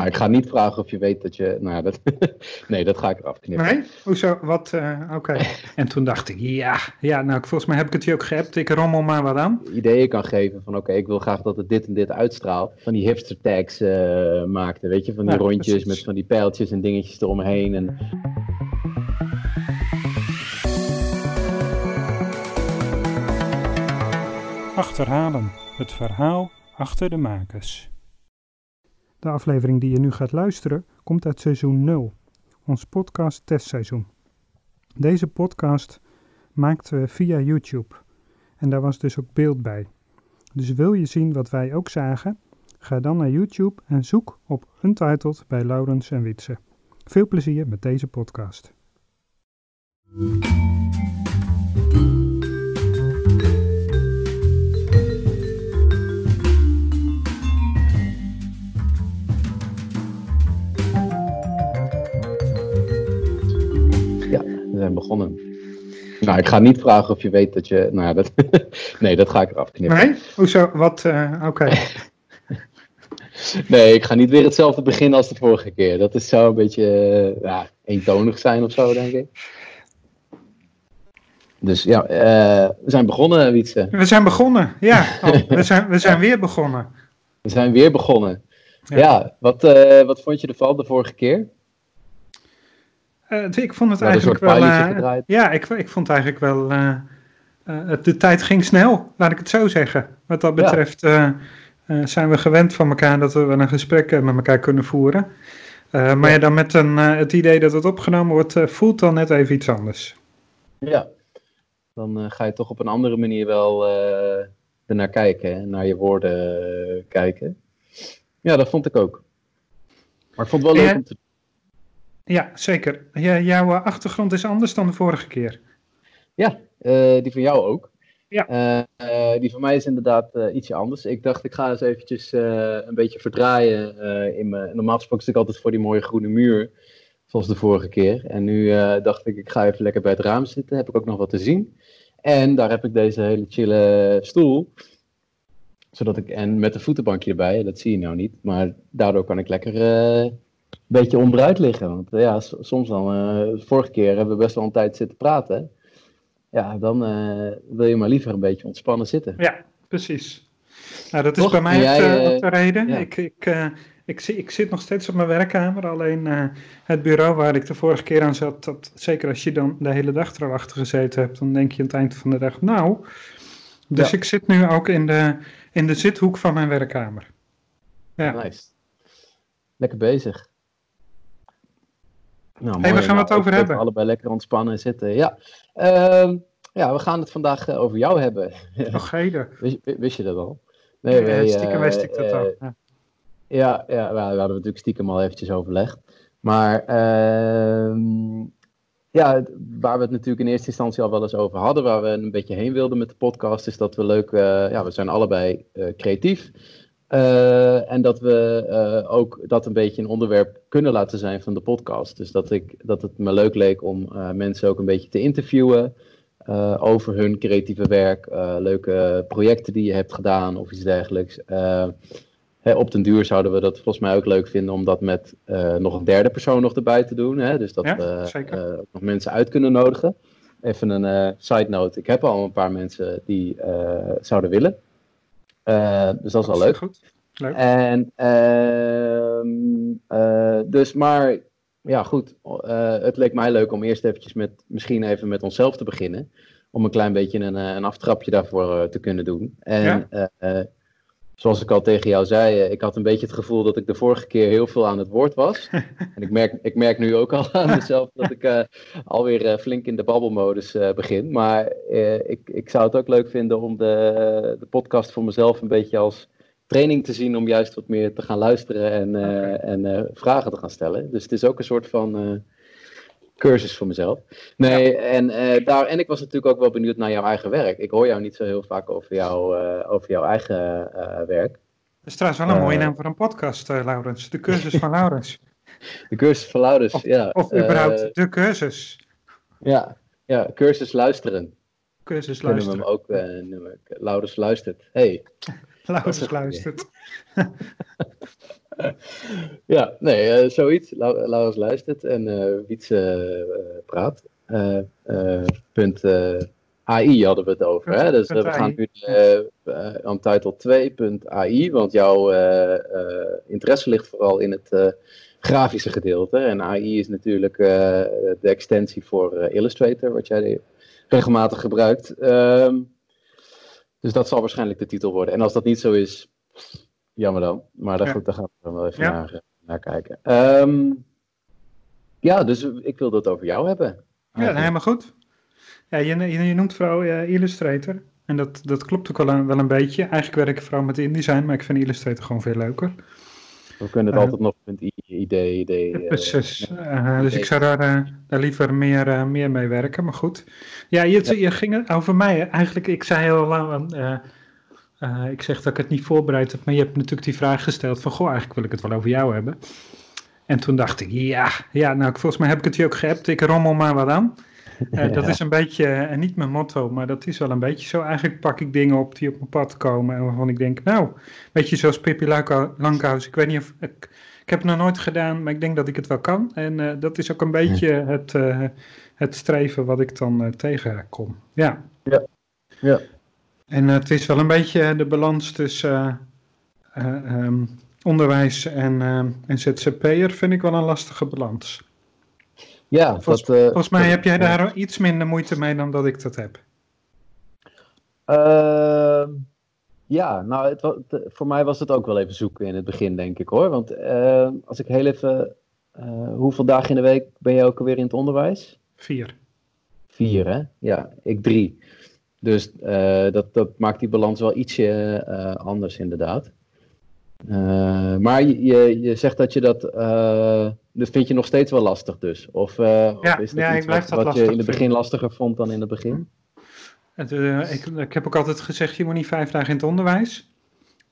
Nou, ik ga niet vragen of je weet dat je. Nou, dat, nee, dat ga ik eraf knippen. Nee? Hoezo? Wat? eh, Oké. En toen dacht ik, ja, ja, nou, volgens mij heb ik het je ook geappt. Ik rommel maar wat aan. Ideeën kan geven van: oké, ik wil graag dat het dit en dit uitstraalt. Van die hipster tags eh, maakte, weet je, van die Ja, rondjes precies. met van die pijltjes en dingetjes eromheen. En Achterhalen, het verhaal achter de makers. De aflevering die je nu gaat luisteren komt uit seizoen 0, ons podcast testseizoen. Deze podcast maakten we via YouTube en daar was dus ook beeld bij. Dus wil je zien wat wij ook zagen? Ga dan naar YouTube en zoek op Untitled bij Laurens en Wietse. Veel plezier met deze podcast. Zijn begonnen. Nou, ik ga niet vragen of je weet dat je. Nou, dat, nee, dat ga ik eraf knippen. Nee? Hoezo? Wat? eh, Oké. Nee, ik ga niet weer hetzelfde beginnen als de vorige keer. Dat is zou een beetje eh, ja, eentonig zijn of zo, denk ik. Dus ja, eh, we zijn begonnen, Wietse. We zijn begonnen, ja. Oh, we, zijn, we zijn weer begonnen. We zijn weer begonnen. Ja. Ja, wat, wat vond je ervan de vorige keer? Eh, ik vond het eigenlijk wel. eh, ja, ik, ik vond eigenlijk wel. eh, eh, de tijd ging snel, laat ik het zo zeggen. Wat dat betreft eh, eh, zijn we gewend van elkaar dat we wel een gesprek eh, met elkaar kunnen voeren. Eh, maar ja. dan met een, eh, het idee dat het opgenomen wordt, eh, voelt dan net even iets anders. Ja, dan eh, ga je toch op een andere manier wel eh ernaar kijken, hè? naar je woorden eh, kijken. Ja, dat vond ik ook. Maar ik vond het wel leuk om te Ja, zeker. Ja, jouw eh, achtergrond is anders dan de vorige keer. Eh, die van jou ook. Ja. Eh, die van mij is inderdaad ietsje anders. Ik dacht, ik ga eens eventjes een beetje verdraaien. in mijn, normaal gesproken zit ik altijd voor die mooie groene muur. Zoals de vorige keer. En nu dacht ik, ik ga even lekker bij het raam zitten. Heb ik ook nog wat te zien. En daar heb ik deze hele chille stoel. Zodat ik, en met een voetenbankje erbij, dat zie je nou niet. Maar daardoor kan ik lekker een beetje onderuit liggen. Want eh, ja, soms dan, eh, vorige keer hebben we best wel een tijd zitten praten. Ja, dan eh, wil je maar liever een beetje ontspannen zitten. Ja, precies. Nou, dat is Toch? bij mij jij, ook de reden. ja. Ik, ik, ik, zie- ik zit nog steeds op mijn werkkamer, alleen het bureau waar ik de vorige keer aan zat, dat, zeker als je dan de hele dag er al achter gezeten hebt, dan denk je aan het eind van de dag, nou. Dus Ja. ik zit nu ook in de, in de zithoek van mijn werkkamer. Ja. Nice. Lekker bezig. Nou, Hey, waar gaan we het Nou, over hebben? Allebei lekker ontspannen zitten. Ja, Ehm, ja we gaan het vandaag eh, over jou hebben. Nog heden. wist, wist je dat al? Nee, wij, stiekem eh, wist ik dat eh, al. Ja. Ja, ja we, we hadden natuurlijk stiekem al eventjes overlegd. Maar ehm, ja, waar we het natuurlijk in eerste instantie al wel eens over hadden, waar we een beetje heen wilden met de podcast, is dat we leuk, eh, ja, we zijn allebei eh, creatief. Eh, en dat we eh, ook dat een beetje een onderwerp kunnen laten zijn van de podcast. Dus dat, ik, dat het me leuk leek om eh, mensen ook een beetje te interviewen over hun creatieve werk, leuke projecten die je hebt gedaan of iets dergelijks. Hè, op den duur zouden we dat volgens mij ook leuk vinden om dat met nog een derde persoon nog erbij te doen. Hè? Dus dat Ja, we ook nog mensen uit kunnen nodigen. Even een side note. Ik heb al een paar mensen die zouden willen. Eh, dus dat is wel leuk. Goed. Leuk. En ehm, eh, dus, maar ja, goed. eh, het leek mij leuk om eerst eventjes met, misschien even met onszelf te beginnen. Om een klein beetje een, een aftrapje daarvoor te kunnen doen. En eh, zoals ik al tegen jou zei, eh, ik had een beetje het gevoel dat ik de vorige keer heel veel aan het woord was. en ik merk, ik merk nu ook al aan mezelf dat ik eh, alweer eh, flink in de babbelmodus begin. Maar ik, ik zou het ook leuk vinden om de, de podcast voor mezelf een beetje als training te zien om juist wat meer te gaan luisteren en, en vragen te gaan stellen. Dus het is ook een soort van cursus voor mezelf. Nee, en, eh, daar, en ik was natuurlijk ook wel benieuwd naar jouw eigen werk. Ik hoor jou niet zo heel vaak over, jou, eh, over jouw eigen eh, werk. Dat is trouwens wel een mooie naam voor een podcast, eh, Laurens. De cursus van Laurens. De cursus van Laurens, Of, ja. of überhaupt de cursus. ja, ja, cursus luisteren. Cursus Kunnen we hem luisteren. ook eh, noemen. Laurens luistert. Hey. Laurens luistert. ja, nee, uh, zoiets. Laurens luistert en uh, Wietse uh, praat. punt AI hadden we het over. Hè? Dus we gaan nu aan title 2.ai, want jouw interesse ligt vooral in het grafische gedeelte. En AI is natuurlijk de extensie voor Illustrator, wat jij regelmatig gebruikt. Um, dus dat zal waarschijnlijk de titel worden. En als dat niet zo is, jammer dan. Maar daar, ja. daar gaan we dan wel even naar, eh, naar, kijken. Um, ja, dus ik wil het over jou hebben. Ja, helemaal goed. Ja, je, je, je noemt vooral uh, Illustrator. En dat, dat klopt ook wel een, wel een beetje. Eigenlijk werk ik vooral met InDesign, maar ik vind Illustrator gewoon veel leuker. We kunnen het uh, altijd nog met idee, idee. Precies. Uh, dus ik zou daar, daar liever meer, meer mee werken, maar goed. Ja, je, je ging over mij. Eigenlijk, ik zei heel lang, ik zeg dat ik het niet voorbereid heb, maar je hebt natuurlijk die vraag gesteld van, goh, eigenlijk wil ik het wel over jou hebben. En toen dacht ik, ja, ja nou, volgens mij heb ik het je ook geappt, ik rommel maar wat aan. Uh, ja. Dat is een beetje, en niet mijn motto, maar dat is wel een beetje zo. Eigenlijk pak ik dingen op die op mijn pad komen en waarvan ik denk, nou, weet je, zoals Pippi Langkous, ik weet niet of, ik, ik heb het nog nooit gedaan, maar ik denk dat ik het wel kan. En dat is ook een beetje het, het streven wat ik dan tegenkom. Ja. Ja. ja. En het is wel een beetje de balans tussen um, onderwijs en, en ZZP'er, vind ik wel een lastige balans. Ja, volgens, dat, volgens mij heb jij daar iets minder moeite mee dan dat ik dat heb. Uh, ja, nou, het, het, voor mij was het ook wel even zoeken in het begin, denk ik hoor. Want uh, als ik heel even. hoeveel dagen in de week ben je ook alweer in het onderwijs? Vier. Vier, hè? Ja, ik drie. Dus dat, dat maakt die balans wel ietsje anders, inderdaad. maar je, je zegt dat je dat dat vind je nog steeds wel lastig dus? Of, ja, of is ja, ik blijf wat, dat wat je in het begin lastiger vond dan in het begin? Het, ik, ik, heb ook altijd gezegd, je moet niet vijf dagen in het onderwijs.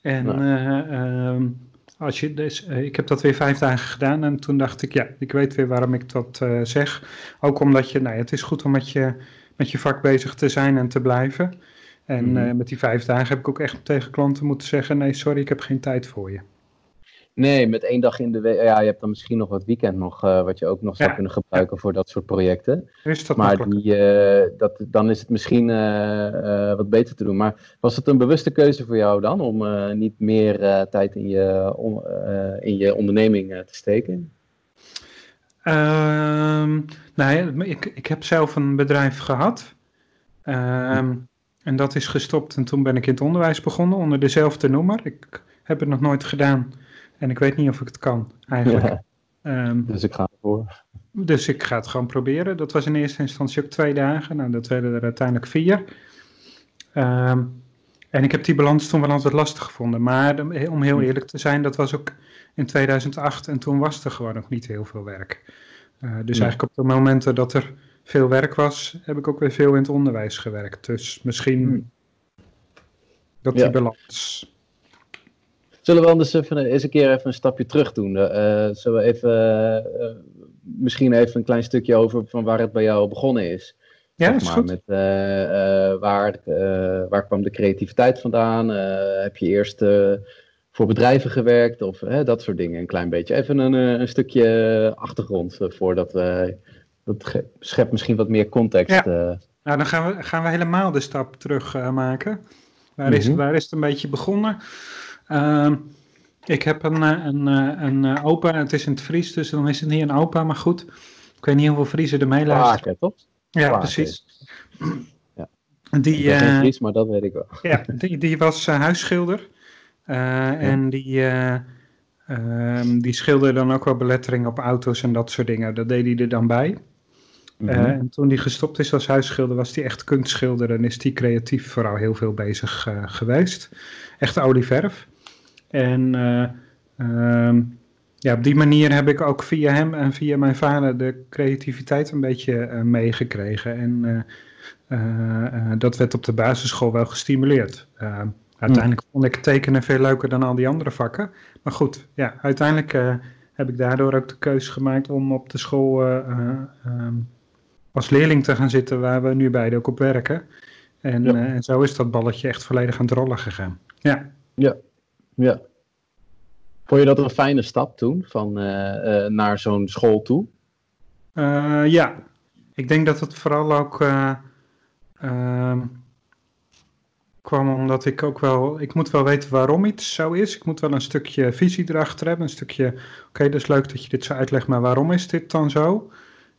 En uh, als je, dus, ik heb dat weer vijf dagen gedaan en toen dacht ik, ja, ik weet weer waarom ik dat zeg. Ook omdat je, nou het is goed om met je, met je vak bezig te zijn en te blijven. En mm -hmm. met die vijf dagen heb ik ook echt tegen klanten moeten zeggen, nee, sorry, ik heb geen tijd voor je. Nee, met één dag in de week. Ja, je hebt dan misschien nog wat weekend nog, uh, wat je ook nog zou ja. kunnen gebruiken voor dat soort projecten. Is dat maar die, uh, dat, dan is het misschien uh, wat beter te doen. Maar was het een bewuste keuze voor jou dan om niet meer tijd in je, om, in je onderneming te steken? Um, nou, ik, ik heb zelf een bedrijf gehad. Um, en dat is gestopt en toen ben ik in het onderwijs begonnen onder dezelfde noemer. Ik heb het nog nooit gedaan. En ik weet niet of ik het kan, eigenlijk. Ja. Um, dus ik ga ervoor. Dus ik ga het gewoon proberen. Dat was in eerste instantie ook twee dagen. Nou, dat werden er uiteindelijk vier. Um, en ik heb die balans toen wel altijd lastig gevonden. Maar om heel eerlijk te zijn, dat was ook in 2008. En toen was er gewoon nog niet heel veel werk. Uh, dus ja. eigenlijk op de momenten dat er veel werk was, heb ik ook weer veel in het onderwijs gewerkt. Dus misschien hmm. dat die ja. balans Zullen we anders even, eens een keer even een stapje terug doen? Uh, zullen we even, uh, misschien even een klein stukje over van waar het bij jou begonnen is? Ja, is maar, goed. Met, uh, waar, waar kwam de creativiteit vandaan? heb je eerst voor bedrijven gewerkt of dat soort dingen? Een klein beetje. Even een, een stukje achtergrond voordat we. Dat schept misschien wat meer context. Ja. Nou, dan gaan we, gaan we helemaal de stap terug maken. Waar, is, mm -hmm. waar is het een beetje begonnen? Uh, ik heb een, een, een, een opa, het is in het Fries, dus dan is het niet een opa, maar goed. Ik weet niet hoeveel Friese er mee. Klaken, toch? Ja, precies. Ja. Die, ben geen Fries, maar dat weet ik wel. Ja, die, die was uh, huisschilder. Ja. En die, uh, die schilderde dan ook wel beletteringen op auto's en dat soort dingen. Dat deed hij er dan bij. Mm -hmm. en toen hij gestopt is als huisschilder, was hij echt kunstschilder en is hij creatief vooral heel veel bezig geweest. Echt olieverf. En um, ja, op die manier heb ik ook via hem en via mijn vader de creativiteit een beetje uh, meegekregen. En uh, dat werd op de basisschool wel gestimuleerd. Uiteindelijk vond ik tekenen veel leuker dan al die andere vakken. Maar goed, ja, uiteindelijk heb ik daardoor ook de keuze gemaakt om op de school um, als leerling te gaan zitten, waar we nu beide ook op werken. En, ja. en zo is dat balletje echt volledig aan het rollen gegaan. Ja. Ja, ja. Vond je dat een fijne stap toen, van, naar zo'n school toe? ja, ik denk dat het vooral ook ehm, kwam omdat ik ook wel, ik moet wel weten waarom iets zo is. Ik moet wel een stukje visie erachter hebben, een stukje, oké, okay, dat is leuk dat je dit zo uitlegt, maar waarom is dit dan zo?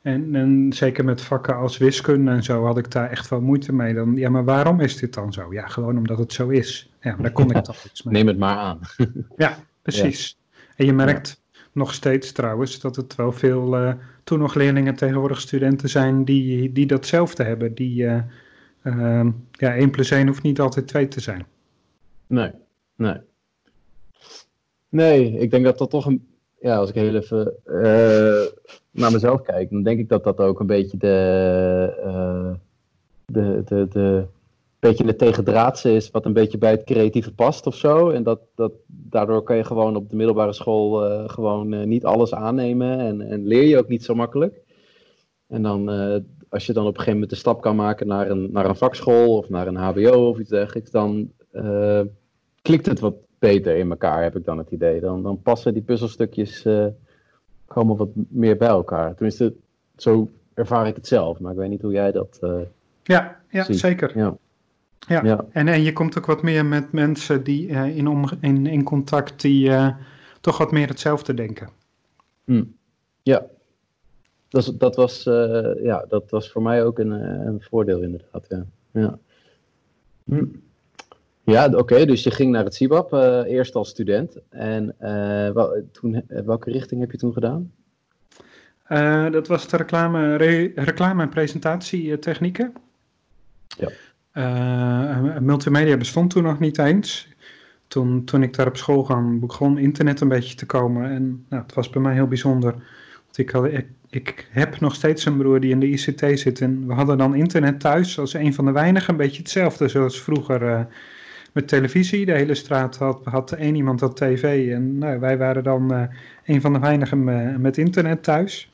En, en, zeker met vakken als wiskunde en zo had ik daar echt wel moeite mee. Dan, ja, maar waarom is dit dan zo? Ja, gewoon omdat het zo is. Ja, daar kon ik toch iets mee. Neem het maar aan. ja, precies. En je merkt nog steeds trouwens dat het wel veel, uh, toen nog leerlingen tegenwoordig studenten zijn die, die datzelfde hebben. Die, uh, uh, ja, 1 plus 1 hoeft niet altijd 2 te zijn. Nee, nee. Nee, ik denk dat dat toch een, ja, als ik heel even uh, naar mezelf kijk, dan denk ik dat dat ook een beetje de, uh, de, de, de, beetje de tegendraadse is, wat een beetje bij het creatieve past of zo. En dat, dat, daardoor kan je gewoon op de middelbare school uh, gewoon niet alles aannemen en, en leer je ook niet zo makkelijk. En dan, als je dan op een gegeven moment de stap kan maken naar een, naar een vakschool of naar een HBO of iets dergelijks, dan klikt het wat beter in elkaar, heb ik dan het idee. Dan, dan passen die puzzelstukjes uh, komen wat meer bij elkaar. Tenminste, zo ervaar ik het zelf, maar ik weet niet hoe jij dat. Uh, ja, ja zeker. Ja. Ja. ja. En, en je komt ook wat meer met mensen die uh, in, om, in, in contact die toch wat meer hetzelfde denken. Hmm. Ja, dat, dat, was, ja, dat was voor mij ook een, een voordeel inderdaad. Ja. Ja. Hm. Ja, oké, dus je ging naar het CIBAP uh, eerst als student. En uh, wel, toen, eh, welke richting heb je toen gedaan? Dat was de reclame, re, reclame- en presentatietechnieken. Ja. multimedia bestond toen nog niet eens. Toen, toen ik daar op school ging, begon internet een beetje te komen. En nou, het was bij mij heel bijzonder. Want ik, ik, ik heb nog steeds een broer die in de ICT zit. En we hadden dan internet thuis als een van de weinigen. Een beetje hetzelfde zoals vroeger met televisie. De hele straat had, had één iemand had tv. En nou, wij waren dan uh, een van de weinigen met internet thuis.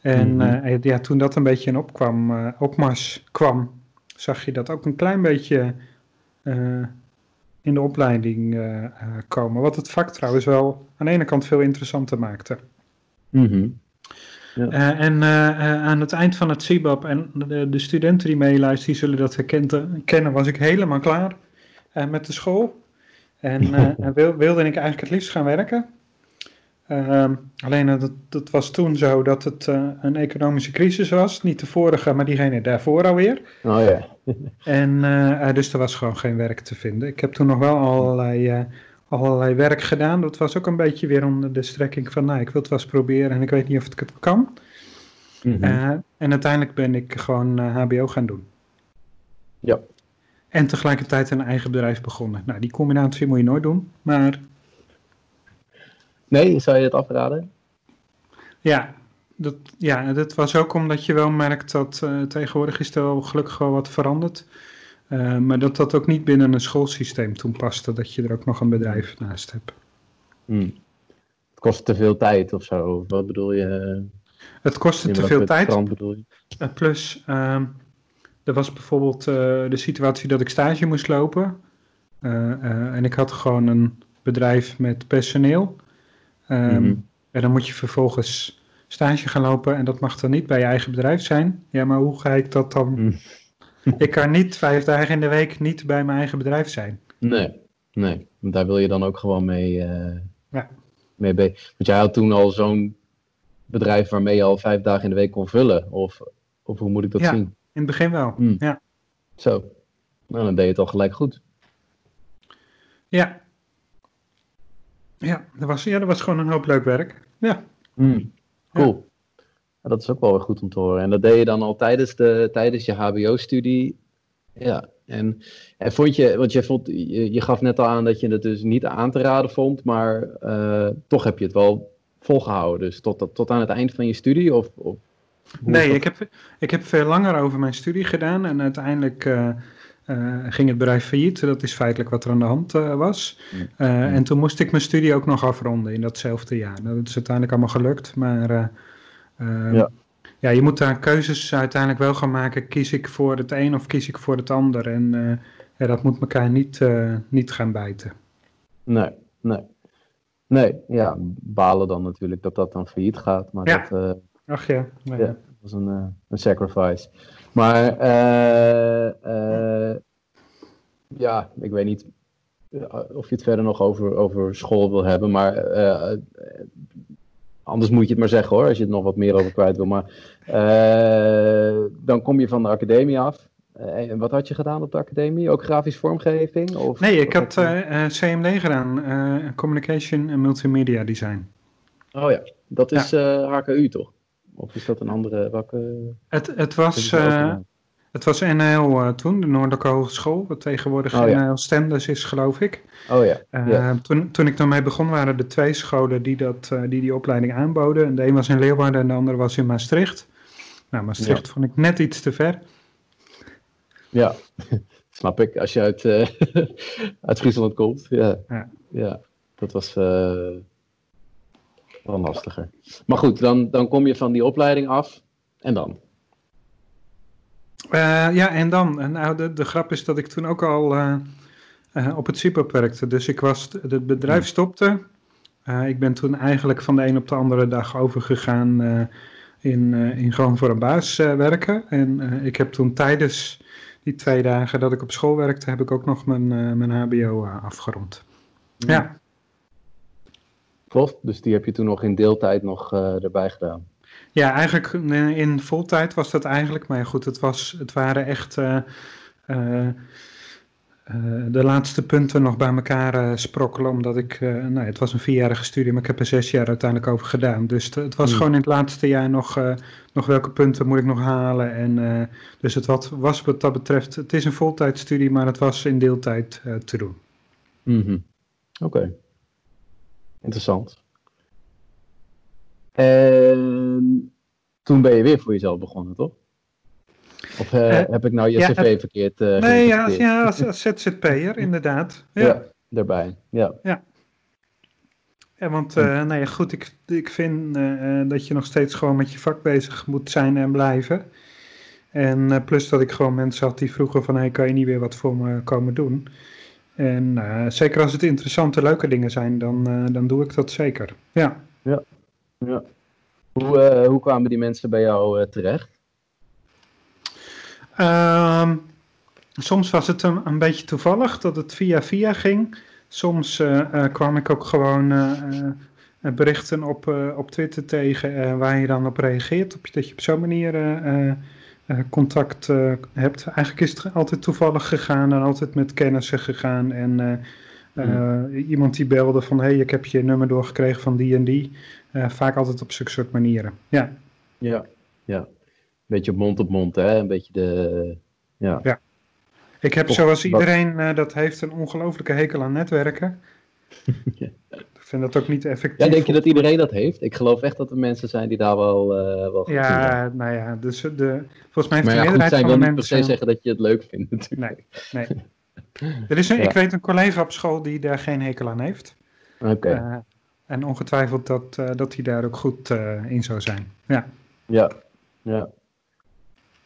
En mm ja, toen dat een beetje in opkwam, opmars kwam, zag je dat ook een klein beetje in de opleiding komen. Wat het vak trouwens wel aan de ene kant veel interessanter maakte. Mm ja. Uh, en uh, aan het eind van het CIBAP, en de, de studenten die meeluisteren, die zullen dat herkennen, kennen, was ik helemaal klaar. Eh, met de school. En, wil, wilde ik eigenlijk het liefst gaan werken. Ehm, alleen dat, dat was toen zo dat het een economische crisis was. Niet de vorige, maar diegene daarvoor alweer. Oh ja. en dus er was gewoon geen werk te vinden. Ik heb toen nog wel allerlei, allerlei werk gedaan. Dat was ook een beetje weer onder de strekking van, nou, ik wil het wel eens proberen en ik weet niet of ik het kan. Mm -hmm. en uiteindelijk ben ik gewoon HBO gaan doen. Ja. En tegelijkertijd een eigen bedrijf begonnen. Nou, die combinatie moet je nooit doen, maar... Nee, zou je het afraden? Ja, dat, ja, dat was ook omdat je wel merkt dat uh, tegenwoordig is er wel gelukkig wel wat veranderd. Uh, maar dat dat ook niet binnen een schoolsysteem toen paste, dat je er ook nog een bedrijf naast hebt. Hmm. Het kost te veel tijd of zo, wat bedoel je? Het kostte te veel tijd. Bedoel je? Uh, plus, ehm, er was bijvoorbeeld uh, de situatie dat ik stage moest lopen. Uh, uh, en ik had gewoon een bedrijf met personeel. Um, mm-hmm. En dan moet je vervolgens stage gaan lopen en dat mag dan niet bij je eigen bedrijf zijn. Ja, maar hoe ga ik dat dan? Mm. ik kan niet vijf dagen in de week niet bij mijn eigen bedrijf zijn. Nee, nee. Daar wil je dan ook gewoon mee, ja. mee bezig. Want jij had toen al zo'n bedrijf waarmee je al vijf dagen in de week kon vullen. Of, of hoe moet ik dat ja. zien? In het begin wel, hmm. ja. Zo, nou dan deed je het al gelijk goed. Ja. Ja, dat was, ja, dat was gewoon een hoop leuk werk. Ja. Hmm. Cool. Ja. Dat is ook wel weer goed om te horen. En dat deed je dan al tijdens, de, tijdens je HBO-studie. Ja, en, en vond je, want je, vond, je, je, gaf net al aan dat je het dus niet aan te raden vond, maar uh, toch heb je het wel volgehouden. Dus tot, tot aan het eind van je studie? Of, of Nee, ik heb, ik heb veel langer over mijn studie gedaan en uiteindelijk uh, uh, ging het bedrijf failliet. Dat is feitelijk wat er aan de hand uh, was. En toen moest ik mijn studie ook nog afronden in datzelfde jaar. Dat is uiteindelijk allemaal gelukt, maar ja. ja, je moet daar keuzes uiteindelijk wel gaan maken. Kies ik voor het een of kies ik voor het ander? En ja, dat moet elkaar niet, niet gaan bijten. Nee, nee. Nee, ja, balen dan natuurlijk dat dat dan failliet gaat. Maar Ja. dat, eh, Ach ja. nee. Ja. was een, eh, een sacrifice. Maar eh, eh, ja, ik weet niet eh, of je het verder nog over, over school wil hebben. Maar eh, eh, anders moet je het maar zeggen hoor, als je het nog wat meer over kwijt wil. Maar eh, dan kom je van de academie af. Eh, en wat had je gedaan op de academie? Ook grafisch vormgeving? Of, Nee, ik had je- eh, CMD gedaan, Communication en Multimedia Design. Oh ja, dat is eh, HKU toch? Of is dat een andere? Welke? Het, het, was? Het was NL eh, toen, de Noordelijke Hogeschool, wat tegenwoordig Oh, ja. NL Stenders is, geloof ik. Oh ja. Eh, ja. toen, toen ik daarmee begon, waren er twee scholen die, dat, eh, die die opleiding aanboden. En de een was in Leeuwarden en de andere was in Maastricht. Nou, Maastricht vond ik net iets te ver. Ja, snap ik. Als je uit, uit Friesland komt. Ja, Ja. ja. dat was eh, wel lastiger. Maar goed, dan, dan kom je van die opleiding af. En dan? Eh, ja, en dan, nou, de, de grap is dat ik toen ook al eh, eh, op het CIPOP werkte. Dus ik was, het bedrijf stopte. Ik ben toen eigenlijk van de een op de andere dag overgegaan in, in gewoon voor een baas werken. En ik heb toen tijdens die twee dagen dat ik op school werkte, heb ik ook nog mijn, mijn HBO afgerond. Ja. Klopt, dus die heb je toen nog in deeltijd nog erbij gedaan. Ja, eigenlijk in, voltijd was dat eigenlijk, maar goed, het, was, het waren echt eh, eh, eh, de laatste punten nog bij elkaar sprokkelen, omdat ik, nou, het was een vierjarige studie, maar ik heb er zes jaar uiteindelijk over gedaan. Dus het, het was Hmm. gewoon in het laatste jaar nog, nog welke punten moet ik nog halen. En, dus het wat, was wat dat betreft, het is een voltijdstudie, maar het was in deeltijd te doen. Mhm. Oké. Interessant. En toen ben je weer voor jezelf begonnen, toch? Of eh, Eh, heb ik nou je ja, cv verkeerd eh nee, ja, ja als, als ZZP'er, inderdaad. Ja. Ja, daarbij. Ja. Ja, want eh nou ja, goed, ik, ik vind dat je nog steeds gewoon met je vak bezig moet zijn en blijven. En plus dat ik gewoon mensen had die vroegen van, hey, kan je niet weer wat voor me komen doen? En zeker als het interessante, leuke dingen zijn, dan, dan doe ik dat zeker. Ja. Hoe, eh, hoe kwamen die mensen bij jou eh, terecht? Ehm, soms was het een, een beetje toevallig dat het via via ging. Soms eh, kwam ik ook gewoon berichten op, op Twitter tegen waar je dan op reageert. Op, dat je op zo'n manier contact hebt. Eigenlijk is het altijd toevallig gegaan en altijd met kennissen gegaan. En eh, iemand die belde van hé, hey, ik heb je nummer doorgekregen van die en die. Eh, vaak altijd op zulke soort manieren. Ja. Ja. ja. Beetje mond op mond, hè? Een beetje de... Ja. Ik heb zoals iedereen eh, dat heeft een ongelofelijke hekel aan netwerken. Ja. Ik vind dat ook niet effectief. ja, denk je dat iedereen dat heeft? Ik geloof echt dat er mensen zijn die daar wel, eh wel. Ja, nou ja, dus de, volgens mij heeft Maar de ja, meerderheid van wil de niet per se mensen... zeggen dat je het leuk vindt natuurlijk. Nee, nee. Er is een, Ja. Ik weet een collega op school die daar geen hekel aan heeft. Oké, en ongetwijfeld dat, eh, dat hij daar ook goed eh, in zou zijn. Ja. ja. Ja.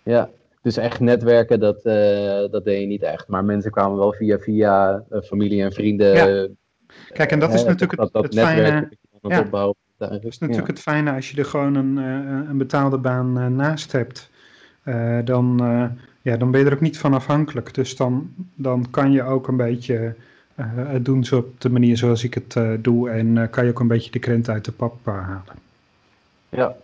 Ja, dus echt netwerken, dat, eh, dat deed je niet echt. Maar mensen kwamen wel via via familie en vrienden. Ja. Kijk, en dat is hè, natuurlijk dat, het, dat het fijne... ja. opbouwen. Dat is natuurlijk het fijne als je er gewoon een, een betaalde baan naast hebt. Dan, ja, dan ben je er ook niet van afhankelijk. Dus dan, dan kan je ook een beetje het doen zo op de manier zoals ik het eh, doe. En eh, kan je ook een beetje de krent uit de pap eh, halen. Ja.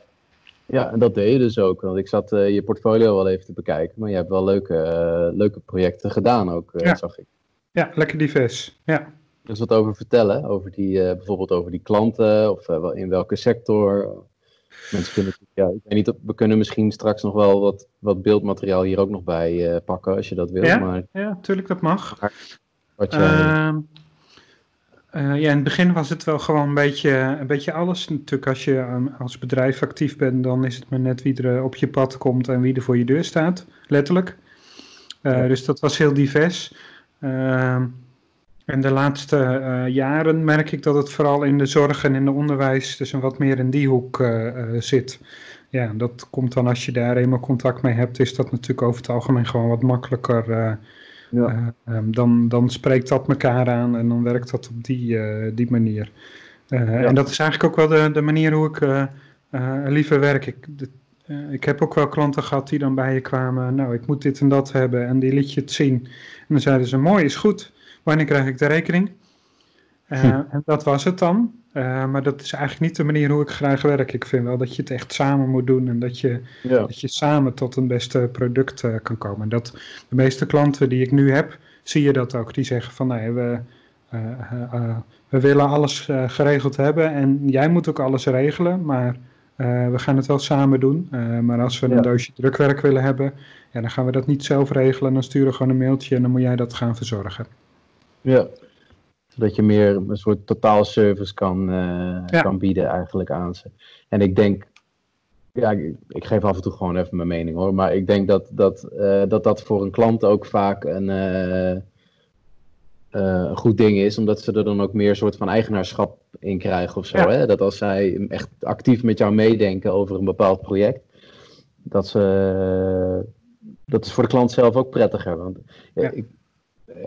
ja, en dat deed je dus ook. Want ik zat eh, je portfolio wel even te bekijken. Maar je hebt wel leuke, eh, leuke projecten gedaan ook, eh, Ja. zag ik. Ja, lekker divers. Ja. Dus wat over vertellen, over die, eh, bijvoorbeeld over die klanten of eh, in welke sector. Mensen kunnen, ja, ik weet niet, we kunnen misschien straks nog wel wat, wat beeldmateriaal hier ook nog bij eh, pakken als je dat wil. Ja? Maar ja, tuurlijk, dat mag. Wat jij, Ehm, eh, ja, in het begin was het wel gewoon een beetje, een beetje alles. Natuurlijk, als je als bedrijf actief bent, dan is het maar net wie er eh, op je pad komt en wie er voor je deur staat, letterlijk. Eh, Ja. Dus dat was heel divers. Ehm, en de laatste jaren merk ik dat het vooral in de zorg en in de onderwijs, dus een wat meer in die hoek zit. Ja, dat komt dan als je daar eenmaal contact mee hebt, is dat natuurlijk over het algemeen gewoon wat makkelijker. Eh, ja. eh, ehm, dan, dan spreekt dat elkaar aan en dan werkt dat op die, eh, die manier. En dat is eigenlijk ook wel de, de manier hoe ik liever werk. Ik, ik heb ook wel klanten gehad die dan bij je kwamen. Nou, ik moet dit en dat hebben. En die liet je het zien. En dan zeiden ze: Mooi, is goed. Wanneer krijg ik de rekening? Hm. En dat was het dan. Uh, maar dat is eigenlijk niet de manier hoe ik graag werk. Ik vind wel dat je het echt samen moet doen en dat je, dat je samen tot een beste product uh, kan komen. En dat de meeste klanten die ik nu heb, zie je dat ook. Die zeggen van nee, we, uh, we willen alles geregeld hebben en jij moet ook alles regelen, maar we gaan het wel samen doen. maar als we een doosje drukwerk willen hebben, ja, dan gaan we dat niet zelf regelen. Dan sturen we gewoon een mailtje en dan moet jij dat gaan verzorgen. Ja, zodat je meer een soort totaalservice kan, uh, kan bieden eigenlijk aan ze. En ik denk, ja, ik, ik, geef af en toe gewoon even mijn mening hoor, maar ik denk dat dat, uh, dat, dat voor een klant ook vaak een, uh, een goed ding is, omdat ze er dan ook meer soort van eigenaarschap in krijgen of zo. Hè? Dat als zij echt actief met jou meedenken over een bepaald project, dat ze dat is voor de klant zelf ook prettiger. Want ja. ik,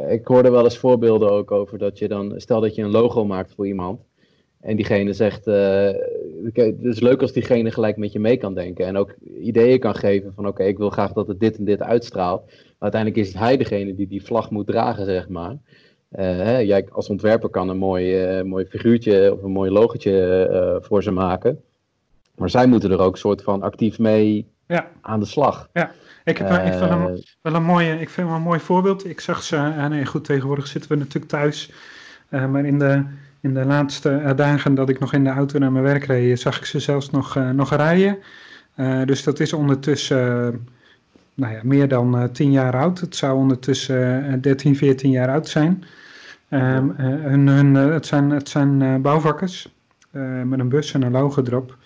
ik hoorde wel eens voorbeelden ook over dat je dan, stel dat je een logo maakt voor iemand. En diegene zegt, uh, het is leuk als diegene gelijk met je mee kan denken. En ook ideeën kan geven van oké, ik wil graag dat het dit en dit uitstraalt. Maar uiteindelijk is het hij degene die die vlag moet dragen, zeg maar. Hè, jij als ontwerper kan een mooi, mooi figuurtje of een mooi logotje voor ze maken. Maar zij moeten er ook soort van actief mee ja. aan de slag. Ja. Ik heb uh, wel, een, wel een mooie, ik vind wel een mooi voorbeeld. Ik zag ze, uh, nee goed, tegenwoordig zitten we natuurlijk thuis. Uh, maar in de, in de laatste dagen dat ik nog in de auto naar mijn werk reed, zag ik ze zelfs nog, nog rijden. dus dat is ondertussen nou ja, meer dan 10 jaar oud. Het zou ondertussen 13, 14 jaar oud zijn. Um, hun, hun, het zijn, het zijn bouwvakkers met een bus en een logo erop.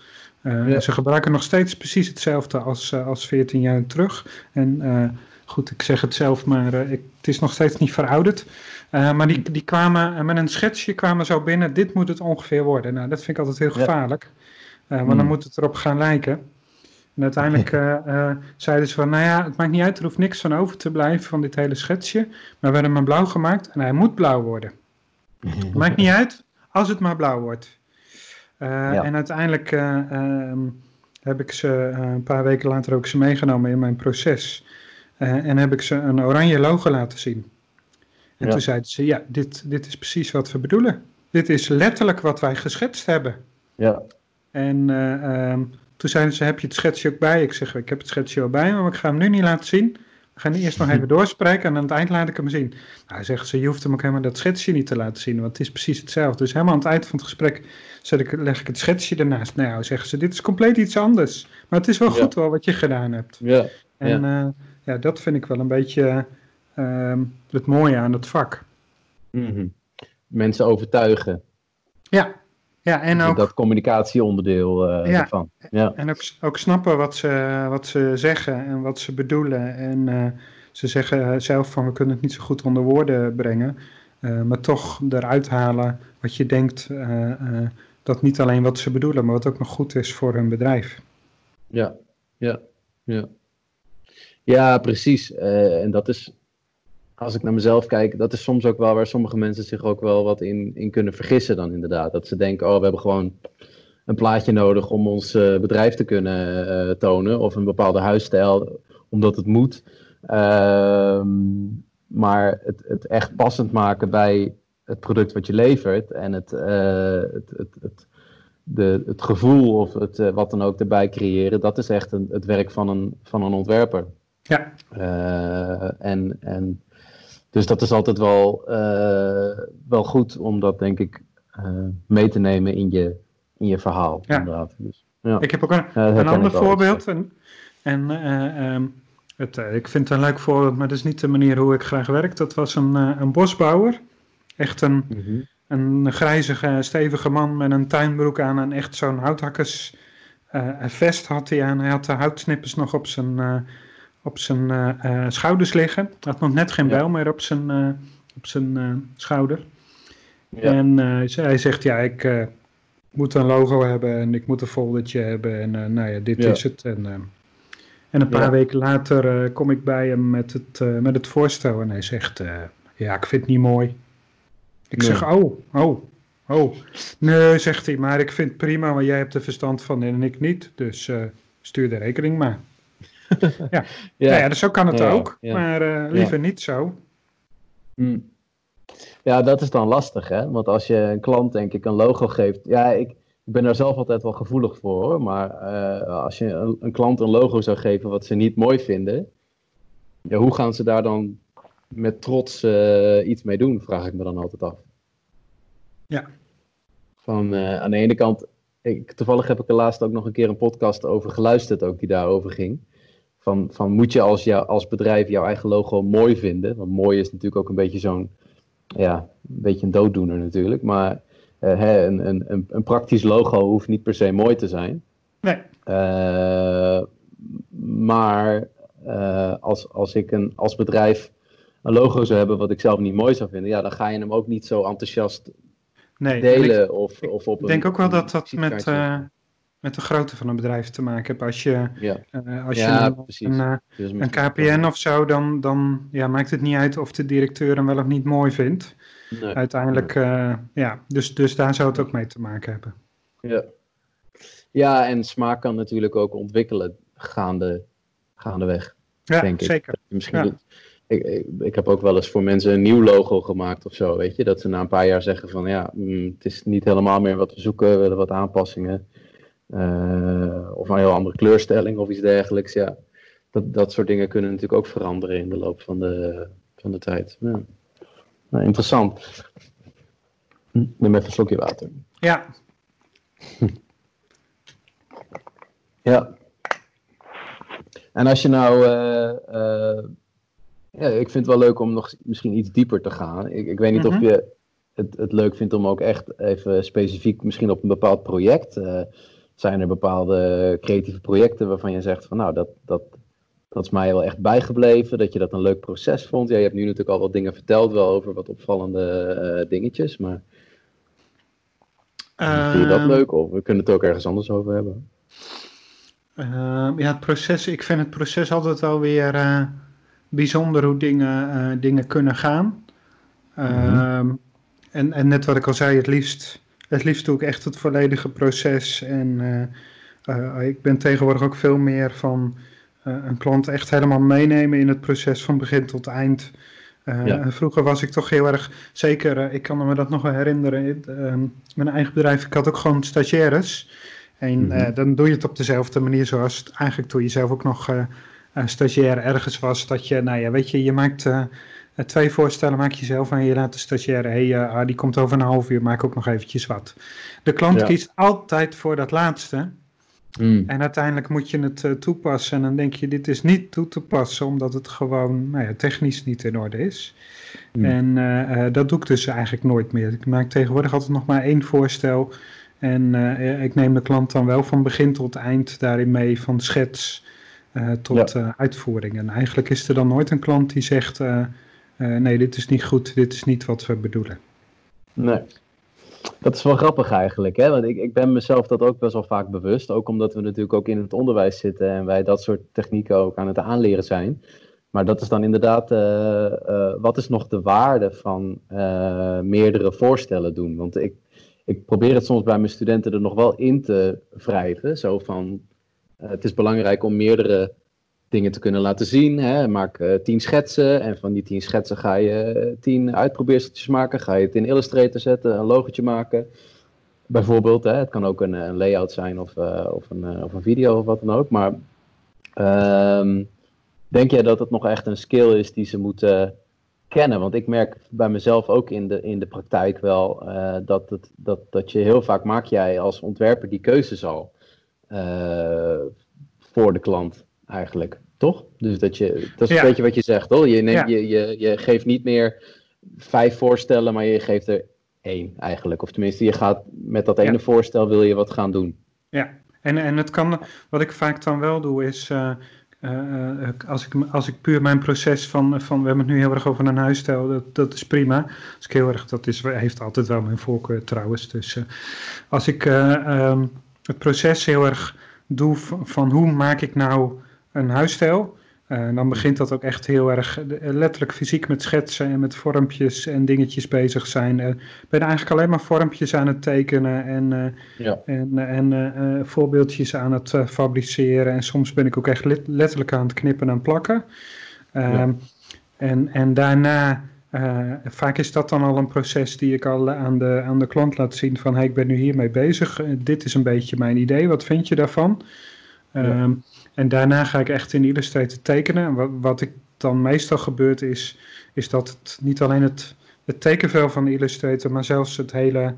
Uh, Ze gebruiken nog steeds precies hetzelfde als, uh, als 14 jaar terug. En uh, goed, ik zeg het zelf, maar ik, het is nog steeds niet verouderd. maar die, die kwamen met een schetsje kwamen zo binnen, dit moet het ongeveer worden. Nou, dat vind ik altijd heel gevaarlijk. want dan mm. moet het erop gaan lijken. En uiteindelijk zeiden ze van, nou ja, het maakt niet uit, er hoeft niks van over te blijven van dit hele schetsje. Maar we hebben hem blauw gemaakt en hij moet blauw worden. Het maakt niet uit, als het maar blauw wordt. Uh, En uiteindelijk uh, um, heb ik ze uh, een paar weken later ook ze meegenomen in mijn proces. en heb ik ze een oranje logo laten zien. En ja. toen zeiden ze, ja, dit, dit is precies wat we bedoelen. Dit is letterlijk wat wij geschetst hebben. Ja. En um, toen zeiden ze, heb je het schetsje ook bij? Ik zeg, ik heb het schetsje al bij, maar ik ga hem nu niet laten zien. We gaan eerst nog even doorspreken en aan het eind laat ik hem zien. Nou, zegt ze, je hoeft hem ook helemaal dat schetsje niet te laten zien, want het is precies hetzelfde. Dus helemaal aan het eind van het gesprek zet ik, leg ik het schetsje ernaast. Nou, zeggen ze, dit is compleet iets anders. Maar het is wel goed wel wat je gedaan hebt. Ja. En ja. Uh, ja, dat vind ik wel een beetje uh, het mooie aan het vak. Mm -hmm. Mensen overtuigen. Ja, ja, en ook, dat communicatieonderdeel uh, ja, ervan. Ja. En ook, ook snappen wat ze, wat ze zeggen en wat ze bedoelen. En uh, ze zeggen zelf van we kunnen het niet zo goed onder woorden brengen. Uh, maar toch eruit halen wat je denkt dat niet alleen wat ze bedoelen, maar wat ook nog goed is voor hun bedrijf. Ja, ja, ja. Ja, precies. en dat is als ik naar mezelf kijk, dat is soms ook wel waar sommige mensen zich ook wel wat in, in kunnen vergissen dan inderdaad. Dat ze denken, oh, we hebben gewoon een plaatje nodig om ons uh, bedrijf te kunnen uh, tonen. Of een bepaalde huisstijl, omdat het moet. Ehm, maar het, het echt passend maken bij het product wat je levert en het, uh, het, het, het, de, het gevoel of het, wat dan ook erbij creëren, dat is echt een, het werk van een, van een ontwerper. Ja. en, en dus dat is altijd wel, uh, wel goed om dat, denk ik, uh, mee te nemen in je, in je verhaal. Ja. Inderdaad. Dus, ja. Ik heb ook een, een ander voorbeeld. En, en uh, um, het, ik vind het een leuk voorbeeld, maar dat is niet de manier hoe ik graag werk. Dat was een, een bosbouwer. Echt een, mm -hmm. een grijzige, stevige man met een tuinbroek aan en echt zo'n houthakkers vest had hij aan. Hij had de houtsnippers nog op zijn op zijn uh, schouders liggen. Hij had nog net geen bijl meer op zijn, uh, op zijn schouder. Ja. En hij zegt, ja, ik moet een logo hebben en ik moet een foldertje hebben. En nou ja, dit ja. is het. En, en een paar ja. weken later kom ik bij hem met het, met het voorstel. En hij zegt, ja, ik vind het niet mooi. Ik zeg, oh, oh, Oh, nee, zegt hij, maar ik vind het prima, want jij hebt er verstand van en ik niet. Dus stuur de rekening maar. ja. Ja. Nou ja, dus zo kan het ook, maar uh, liever niet zo. Mm. Ja, dat is dan lastig, hè? Want als je een klant, denk ik, een logo geeft. Ja, ik, ik ben daar zelf altijd wel gevoelig voor, hoor. Maar uh, als je een, een, klant een logo zou geven wat ze niet mooi vinden. Ja, hoe gaan ze daar dan met trots uh, iets mee doen, vraag ik me dan altijd af. Ja. Van uh, aan de ene kant, ik, toevallig heb ik er laatst ook nog een keer een podcast over geluisterd, ook die daarover ging. Van, van moet je als, jou, als bedrijf jouw eigen logo mooi vinden? Want mooi is natuurlijk ook een beetje zo'n, ja, een beetje een dooddoener natuurlijk. Maar uh, hè, een, een, een, praktisch logo hoeft niet per se mooi te zijn. Nee. Uh, maar uh, als, als ik een, als bedrijf een logo zou hebben wat ik zelf niet mooi zou vinden, ja, dan ga je hem ook niet zo enthousiast nee, delen. Ik, of, of op ik denk ook wel dat dat met, met de grootte van een bedrijf te maken heeft. Als je, ja. uh, als ja, je een, een, dus een KPN of zo, dan, dan ja, maakt het niet uit of de directeur hem wel of niet mooi vindt. Nee. Uiteindelijk, uh, ja, dus, dus daar zou het ook mee te maken hebben. Ja, ja en smaak kan natuurlijk ook ontwikkelen gaande, gaandeweg. Ja, denk zeker. Ik. Misschien ja ik, ik, heb ook wel eens voor mensen een nieuw logo gemaakt of zo, weet je. Dat ze na een paar jaar zeggen van ja, mm, het is niet helemaal meer wat we zoeken, we willen wat aanpassingen. Uh, of een heel andere kleurstelling of iets dergelijks, ja. Dat, dat soort dingen kunnen natuurlijk ook veranderen in de loop van de, van de tijd. Ja. Nou, interessant. Hm, neem even een slokje water. Ja. ja. En als je nou... Uh, uh, ja, ik vind het wel leuk om nog misschien iets dieper te gaan. Ik, ik weet niet of mhm. je het, het leuk vindt om ook echt even specifiek misschien op een bepaald project. Uh, zijn er bepaalde creatieve projecten waarvan je zegt van nou, dat, dat, dat is mij wel echt bijgebleven. Dat je dat een leuk proces vond. Ja, je hebt nu natuurlijk al wat dingen verteld wel over wat opvallende uh, dingetjes. Maar uh, vind je dat ehm. leuk? Of we kunnen het ook ergens anders over hebben. Ehm, ja, het proces. Ik vind het proces altijd wel weer eh, bijzonder hoe dingen, uh, dingen kunnen gaan. Uh, en, en net wat ik al zei, het liefst, het liefst doe ik echt het volledige proces. En uh, ik ben tegenwoordig ook veel meer van een klant echt helemaal meenemen in het proces van begin tot eind. Ja. Vroeger was ik toch heel erg, zeker, ik kan me dat nog wel herinneren, mijn eigen bedrijf, ik had ook gewoon stagiaires. En mm dan doe je het op dezelfde manier zoals het eigenlijk toen je zelf ook nog stagiair ergens was, dat je, nou ja, weet je, je maakt twee voorstellen, maak je zelf en je laat de stagiair, hé, hey, uh, die komt over een half uur, maak ook nog eventjes wat. De klant kiest altijd voor dat laatste. Mm. En uiteindelijk moet je het uh, toepassen en dan denk je, dit is niet toe te passen, omdat het gewoon nou ja, technisch niet in orde is. Mm. En dat doe ik dus eigenlijk nooit meer. Ik maak tegenwoordig altijd nog maar één voorstel. En ik neem de klant dan wel van begin tot eind daarin mee, van schets tot ja. uitvoering. En eigenlijk is er dan nooit een klant die zegt: uh, nee, dit is niet goed, dit is niet wat we bedoelen. Nee. Dat is wel grappig eigenlijk, hè? want ik, ik ben mezelf dat ook best wel vaak bewust. Ook omdat we natuurlijk ook in het onderwijs zitten en wij dat soort technieken ook aan het aanleren zijn. Maar dat is dan inderdaad, wat is nog de waarde van meerdere voorstellen doen? Want ik, ik probeer het soms bij mijn studenten er nog wel in te wrijven. Zo van, het is belangrijk om meerdere dingen te kunnen laten zien. Hè. Maak uh, tien schetsen en van die tien schetsen ga je eh, tien uitprobeerseltjes maken. Ga je het in Illustrator zetten, een logotje maken. Bijvoorbeeld, hè. het kan ook een, een layout zijn of, of, een, of een video of wat dan ook. Maar ehm, denk jij dat het nog echt een skill is die ze moeten kennen? Want ik merk bij mezelf ook in de, in de praktijk wel dat, het, dat, dat je heel vaak maak jij als ontwerper die keuzes al. Eh, voor de klant eigenlijk. Toch? Dus dat, je, dat is een beetje wat je zegt, hoor. Je, neemt, je, je, je geeft niet meer vijf voorstellen, maar je geeft er één eigenlijk. Of tenminste, je gaat met dat ene voorstel wil je wat gaan doen. Ja, en, en het kan, wat ik vaak dan wel doe is, uh, uh, als, ik, als ik puur mijn proces van, van we hebben het nu heel erg over een huisstijl, dat, dat is prima. Als ik heel erg, dat is, heeft altijd wel mijn voorkeur trouwens. Dus als ik um, het proces heel erg doe van, hoe maak ik nou een huisstijl. Uh, dan begint dat ook echt heel erg letterlijk fysiek met schetsen en met vormpjes en dingetjes bezig zijn. Ik ben eigenlijk alleen maar vormpjes aan het tekenen en, ja. en, en voorbeeldjes aan het fabriceren. En soms ben ik ook echt letterlijk aan het knippen en plakken. Ja. Ehm, en, en daarna uh, vaak is dat dan al een proces die ik al aan de, aan de klant laat zien van hey, ik ben nu hiermee bezig, uh, dit is een beetje mijn idee, wat vind je daarvan? Ja. Ehm, en daarna ga ik echt in Illustrator tekenen. En wat, wat ik dan meestal gebeurt is, is dat het niet alleen het, het tekenvel van Illustrator, maar zelfs het hele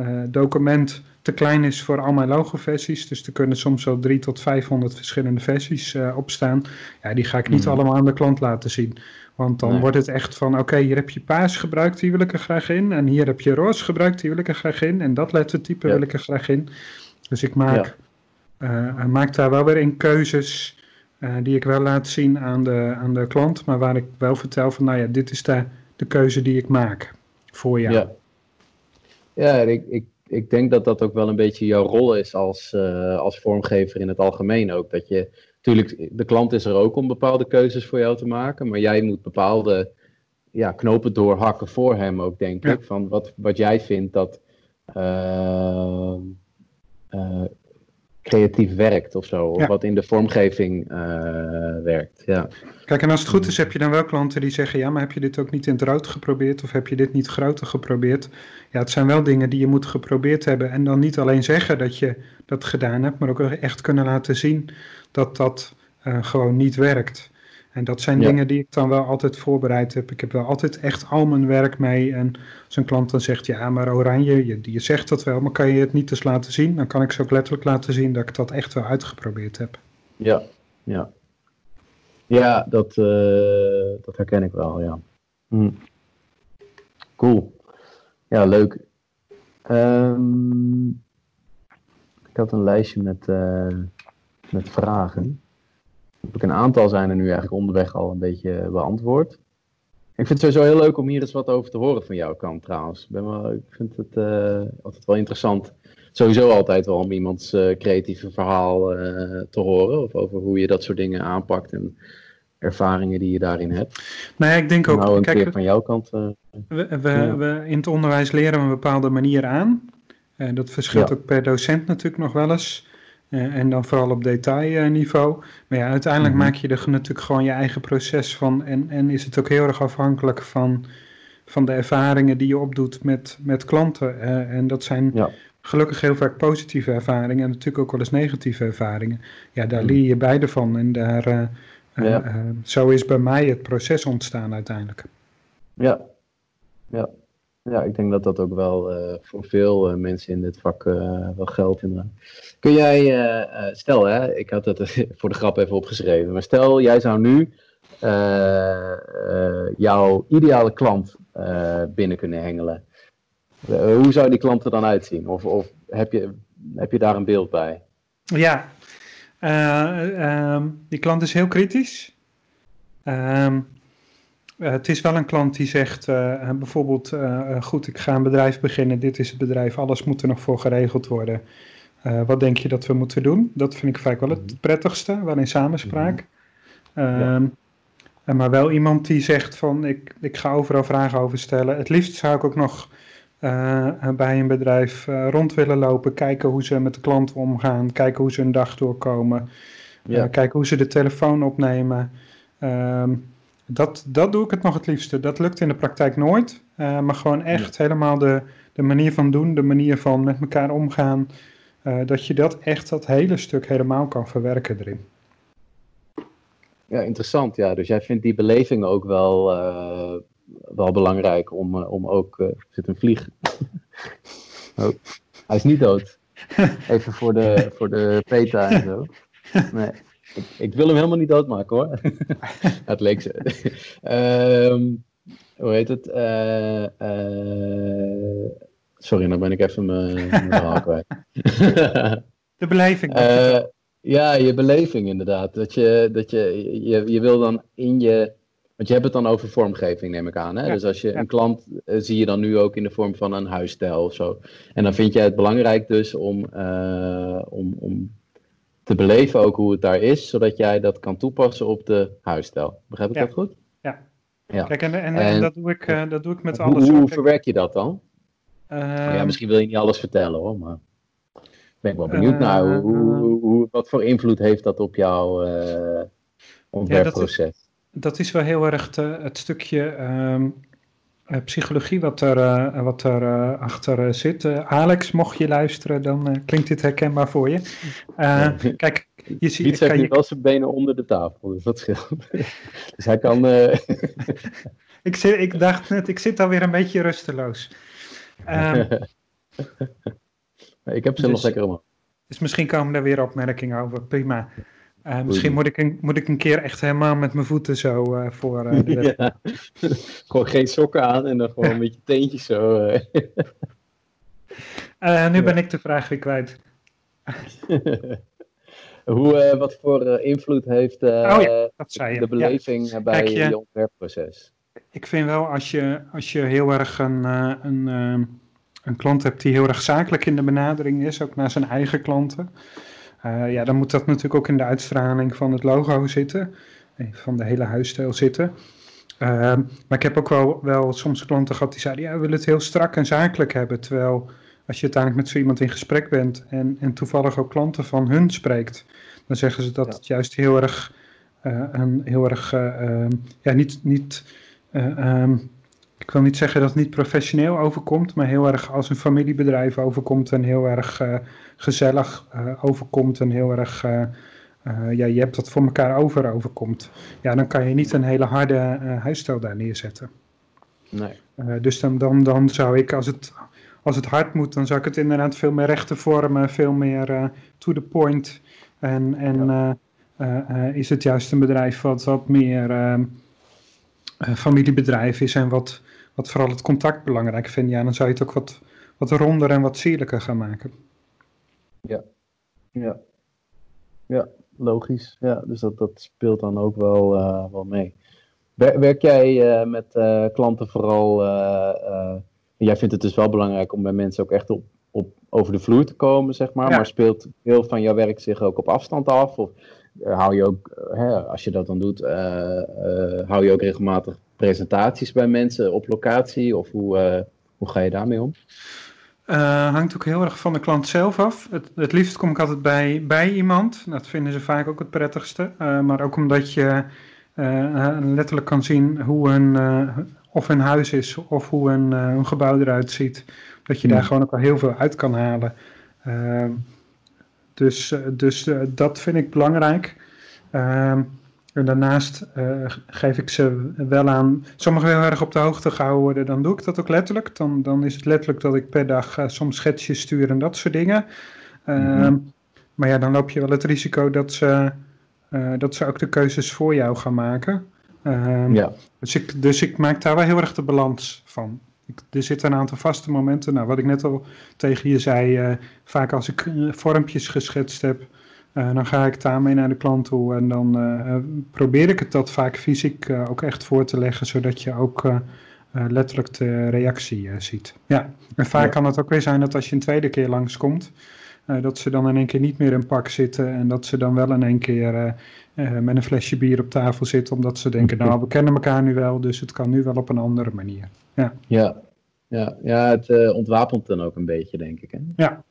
uh, document te klein is voor al mijn logo-versies. Dus er kunnen soms wel 3 tot 500 verschillende versies uh, opstaan. Ja, die ga ik niet mm. allemaal aan de klant laten zien. Want dan wordt het echt van, oké, hier heb je paars gebruikt, die wil ik er graag in. En hier heb je roze gebruikt, die wil ik er graag in. En dat lettertype ja. wil ik er graag in. Dus ik maak, ja. Uh, maak daar wel weer in keuzes uh, die ik wel laat zien aan de, aan de klant. Maar waar ik wel vertel van, nou ja, dit is de, de keuze die ik maak voor jou. Ja, ja ik, ik, ik denk dat dat ook wel een beetje jouw rol is als, uh, als vormgever in het algemeen ook. Dat je Tuurlijk, de klant is er ook om bepaalde keuzes voor jou te maken, maar jij moet bepaalde ja, knopen doorhakken voor hem ook, denk ik. Van wat, wat jij vindt dat uh, uh, creatief werkt of zo. Of wat in de vormgeving uh, werkt. Ja. Kijk, en als het goed is, heb je dan wel klanten die zeggen: Ja, maar heb je dit ook niet in het rood geprobeerd? Of heb je dit niet groter geprobeerd? Ja, het zijn wel dingen die je moet geprobeerd hebben. En dan niet alleen zeggen dat je dat gedaan hebt, maar ook echt kunnen laten zien dat dat uh, gewoon niet werkt. En dat zijn dingen die ik dan wel altijd voorbereid heb. Ik heb wel altijd echt al mijn werk mee. En als een klant dan zegt, ja, maar oranje, je, je zegt dat wel, maar kan je het niet eens laten zien? Dan kan ik ze ook letterlijk laten zien dat ik dat echt wel uitgeprobeerd heb. Ja, ja. Ja, dat, uh, dat herken ik wel, ja. Hm. Cool. Ja, leuk. Um, ik had een lijstje met... Uh, met vragen. Heb ik een aantal zijn er nu eigenlijk onderweg al een beetje beantwoord. Ik vind het sowieso heel leuk om hier eens wat over te horen van jouw kant trouwens. Ik, ben wel, ik vind het uh, altijd wel interessant. Sowieso altijd wel om iemands uh, creatieve verhaal uh, te horen. Of over hoe je dat soort dingen aanpakt en ervaringen die je daarin hebt. Nou ja, ik denk ook... Nou, een kijk, keer van jouw kant... we, we, ja. we, in het onderwijs leren we een bepaalde manier aan. dat verschilt ja. ook per docent natuurlijk nog wel eens. Uh, en dan vooral op detailniveau. Maar ja, uiteindelijk mm -hmm. maak je er natuurlijk gewoon je eigen proces van. En, en is het ook heel erg afhankelijk van, van de ervaringen die je opdoet met, met klanten. Uh, en dat zijn ja. gelukkig heel vaak positieve ervaringen en natuurlijk ook wel eens negatieve ervaringen. Ja, daar mm leer je beide van. En daar, uh, ja. zo is bij mij het proces ontstaan uiteindelijk. Ja, ja. Ja, ik denk dat dat ook wel uh, voor veel uh, mensen in dit vak uh, wel geldt. Inderdaad. Kun jij, stel hè, ik had het voor de grap even opgeschreven, maar stel jij zou nu jouw ideale klant binnen kunnen hengelen. hoe zou die klant er dan uitzien? Of, of heb, je, heb je daar een beeld bij? Ja, um, die klant is heel kritisch. Um, het is wel een klant die zegt uh, bijvoorbeeld, uh, goed, ik ga een bedrijf beginnen, dit is het bedrijf, alles moet er nog voor geregeld worden. wat denk je dat we moeten doen? Dat vind ik vaak wel het mhm. prettigste, wel in samenspraak. Ja. Ehm, maar wel iemand die zegt van, ik, ik ga overal vragen over stellen. Het liefst zou ik ook nog bij een bedrijf rond willen lopen, kijken hoe ze met de klanten omgaan, kijken hoe ze een dag doorkomen, ja. kijken hoe ze de telefoon opnemen. Um, dat, dat doe ik het nog het liefste. Dat lukt in de praktijk nooit. Uh, maar gewoon echt helemaal de, de manier van doen, de manier van met elkaar omgaan. Uh, dat je dat echt, dat hele stuk helemaal kan verwerken erin. Ja, interessant. Ja, dus jij vindt die beleving ook wel, uh, wel belangrijk om, om ook. er zit een vlieg. oh, hij is niet dood. Even voor de, voor de PETA en zo. Nee. Ik, ik, wil hem helemaal niet doodmaken hoor. het leek ze. um, hoe heet het? Uh, uh, sorry, nou ben ik even mijn verhaal kwijt. De beleving. Uh, ja, je beleving inderdaad. Dat je, dat je, je, je wil dan in je. Want je hebt het dan over vormgeving, neem ik aan. Hè? Ja, dus als je ja. een klant zie je dan nu ook in de vorm van een huisstijl of zo. En dan vind jij het belangrijk dus om, om, om te beleven ook hoe het daar is, zodat jij dat kan toepassen op de huisstijl. Begrijp ik Ja. dat goed? Ja. ja. Kijk, en, en, dat, doe ik, eh, dat doe ik met Hoe, alles. hoe verwerk je dat dan? ehm, ja, misschien wil je niet alles vertellen hoor, maar ben ik wel benieuwd naar. Hoe, hoe, hoe- wat voor invloed heeft dat op jouw eh, ontwerpproces? Dat is wel heel erg te- het stukje ehm, psychologie wat er, eh, wat er eh, achter eh, zit. Eh, Alex, mocht je luisteren, dan eh, klinkt dit herkenbaar voor je. Eh, Kijk, je ziet... Piet heeft je- wel zijn benen onder de tafel, dus dat scheelt. dus hij kan... eh, ik, zit, ik dacht net, ik zit alweer een beetje rusteloos. Ehm, ik heb ze Dus- nog lekker omhoog. dus misschien komen er weer opmerkingen over. Prima. Eh, misschien moet ik, een, moet ik een keer echt helemaal met mijn voeten zo eh, voor eh, de Ja. gewoon geen sokken aan en dan gewoon met je teentjes zo. nu Ja. ben ik de vraag weer kwijt. Hoe, wat voor invloed heeft Oh ja, de beleving bij Kijk, je- ontwerpproces? Ik vind wel als je, als je heel erg een, een, een klant hebt die heel erg zakelijk in de benadering is, ook naar zijn eigen klanten. Eh, ja, dan moet dat natuurlijk ook in de uitstraling van het logo zitten, eh, van de hele huisstijl zitten. Ehm, maar ik heb ook wel, wel soms klanten gehad die zeiden, ja, we willen het heel strak en zakelijk hebben. Terwijl als je uiteindelijk met zo iemand in gesprek bent en, en toevallig ook klanten van hun spreekt, dan zeggen ze dat Ja. het juist heel erg, een, heel erg eh, ehm, ja, niet, niet eh, ehm, ik wil niet zeggen dat het niet professioneel overkomt, maar heel erg als een familiebedrijf overkomt en heel erg gezellig eh, overkomt en heel erg, eh, eh, ja, je hebt dat voor elkaar over overkomt. Ja, dan kan je niet een hele harde eh, huisstijl daar neerzetten. Nee. Dus dan, dan, dan zou ik, als het, als het hard moet, dan zou ik het inderdaad veel meer rechte vormen, veel meer to the point. En, en is het juist een bedrijf wat wat meer ehm, eh, familiebedrijf is en wat, wat vooral het contact belangrijk vindt, ja, dan zou je het ook wat, wat ronder en wat sierlijker gaan maken. Ja. Ja, logisch. Ja, dus dat, dat speelt dan ook wel, eh, wel mee. Wer- Werk jij eh, met eh, klanten vooral... jij vindt het dus wel belangrijk om bij mensen ook echt op, op, over de vloer te komen, zeg maar. Ja. Maar speelt veel van jouw werk zich ook op afstand af? Of hou je ook, hè, als je dat dan doet, hou je ook regelmatig presentaties bij mensen op locatie? Of hoe, hoe ga je daarmee om? Eh, hangt ook heel erg van de klant zelf af. Het, het liefst kom ik altijd bij, bij iemand. Dat vinden ze vaak ook het prettigste. Eh, maar ook omdat je eh, letterlijk kan zien hoe een, of een huis is of hoe een, een gebouw eruit ziet. Dat je daar gewoon ook al heel veel uit kan halen. Dus dus dat vind ik belangrijk. En daarnaast eh, geef ik ze wel aan. Sommigen heel erg op de hoogte gehouden worden, dan doe ik dat ook letterlijk. Dan, dan is het letterlijk dat ik per dag eh, soms schetsjes stuur en dat soort dingen. Ehm, Mhm. Maar ja, dan loop je wel het risico dat ze, eh, dat ze ook de keuzes voor jou gaan maken. Ehm, Ja, dus, ik, dus ik maak daar wel heel erg de balans van. Ik, er zitten een aantal vaste momenten. Nou, wat ik net al tegen je zei, vaak als ik vormpjes geschetst heb, eh, dan ga ik daarmee naar de klant toe en dan eh, eh, probeer ik het dat vaak fysiek ook echt voor te leggen, zodat je ook letterlijk de reactie ziet. Ja, en vaak Ja. kan het ook weer zijn dat als je een tweede keer langskomt, dat ze dan in één keer niet meer in pak zitten en dat ze dan wel in één keer met een flesje bier op tafel zitten, omdat ze denken, nou, we kennen elkaar nu wel, dus het kan nu wel op een andere manier. ja, ja, ja het eh, ontwapent dan ook een beetje, denk ik. Hè? Ja.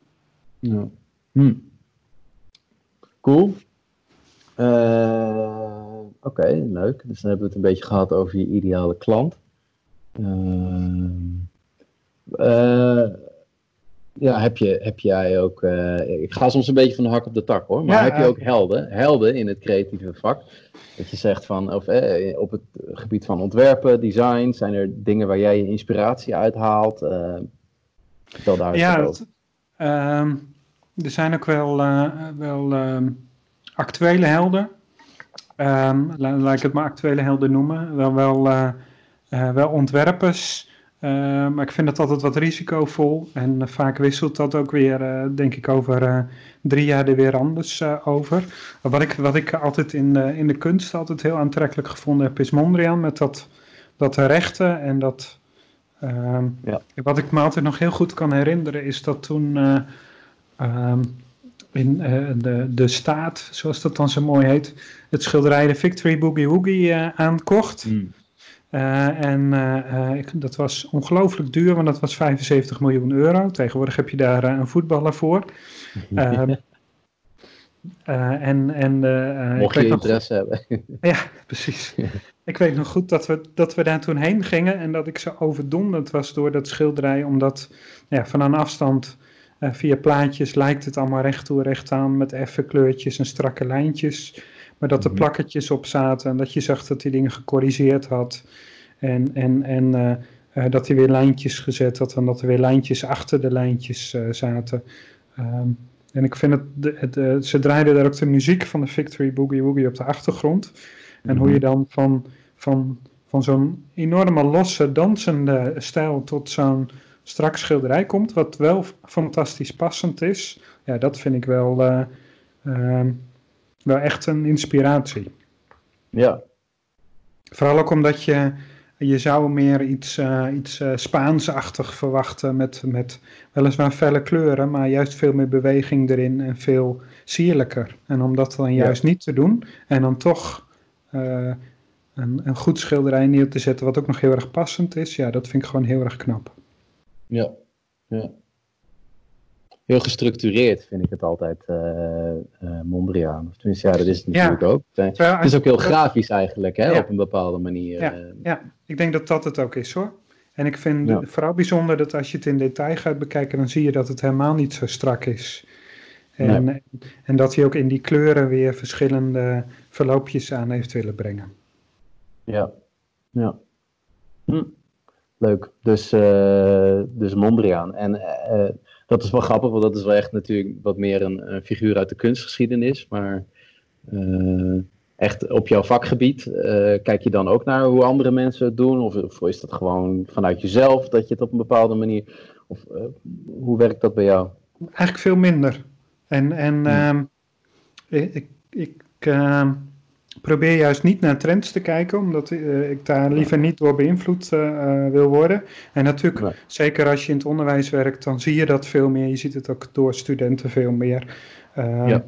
Ja. Hm. Cool. Eh, Oké, leuk. Dus dan hebben we het een beetje gehad over je ideale klant. Ehm, eh, ja, heb, je, heb jij ook. eh, ik ga soms een beetje van de hak op de tak hoor. Maar Ja, heb je eh. ook helden, helden in het creatieve vak? Dat je zegt van, of, eh, op het gebied van ontwerpen, design, zijn er dingen waar jij je inspiratie uit haalt? Eh, vertel daar eens Ja, over. ehm, er zijn ook wel, eh, wel ehm, actuele helden. Ehm, la- laat ik het maar actuele helden noemen. Wel, wel, eh, eh, wel ontwerpers. eh, maar ik vind het altijd wat risicovol. En vaak wisselt dat ook weer, denk ik, over drie jaar er weer anders over. Wat ik, wat ik altijd in, de in de kunst altijd heel aantrekkelijk gevonden heb, is Mondriaan. Met dat, dat rechte en dat... ehm, Ja. Wat ik me altijd nog heel goed kan herinneren, is dat toen... ehm, in de, de staat, zoals dat dan zo mooi heet, het schilderij de Victory Boogie Woogie aankocht. Mm. en ik, dat was ongelooflijk duur, want dat was 75 miljoen euro. Tegenwoordig heb je daar een voetballer voor. Ehm, en, en, Mocht je interesse hebben. ja, precies. Ik weet nog goed dat we, dat we daar toen heen gingen en dat ik zo overdonderd was door dat schilderij, omdat ja, van een afstand via plaatjes lijkt het allemaal recht toe recht aan met effe kleurtjes en strakke lijntjes. Maar dat er mhm. plakketjes op zaten en dat je zag dat hij dingen gecorrigeerd had. En, en, en uh, uh, dat hij weer lijntjes gezet had en dat er weer lijntjes achter de lijntjes zaten. Um, en ik vind het, de, de, ze draaiden daar ook de muziek van de Victory Boogie Woogie op de achtergrond. En hoe je mhm. dan van, van, van zo'n enorme losse dansende stijl tot zo'n strak schilderij komt, wat wel fantastisch passend is. Ja, dat vind ik wel, uh, uh, wel echt een inspiratie. Ja. Vooral ook omdat je, je zou meer iets, uh, iets uh, Spaansachtig verwachten met, met weliswaar felle kleuren, maar juist veel meer beweging erin en veel sierlijker. En om dat dan juist niet te doen en dan toch een, een goed schilderij neer te zetten wat ook nog heel erg passend is, ja, dat vind ik gewoon heel erg knap. Ja, ja. Heel gestructureerd vind ik het altijd, uh, uh, Mondriaan. Of tenminste, ja, dat is het natuurlijk ook. Het is ook heel grafisch eigenlijk, hè, op een bepaalde manier. Ja, eh. ja, ik denk dat dat het ook is hoor. En ik vind het vooral bijzonder dat als je het in detail gaat bekijken, dan zie je dat het helemaal niet zo strak is. En, en dat hij ook in die kleuren weer verschillende verloopjes aan heeft willen brengen. Ja, ja. Hm. Leuk. Dus, uh, dus Mondriaan. En uh, dat is wel grappig, want dat is wel echt natuurlijk wat meer een, een figuur uit de kunstgeschiedenis. Maar uh, echt op jouw vakgebied, kijk je dan ook naar hoe andere mensen het doen? Of, of, is dat gewoon vanuit jezelf dat je het op een bepaalde manier. Of hoe werkt dat bij jou? Eigenlijk veel minder. En, en hmm. ik. ik ehm, probeer juist niet naar trends te kijken, omdat uh, ik daar liever niet door beïnvloed uh, wil worden. En natuurlijk, zeker als je in het onderwijs werkt, dan zie je dat veel meer. Je ziet het ook door studenten veel meer. Uh, ja.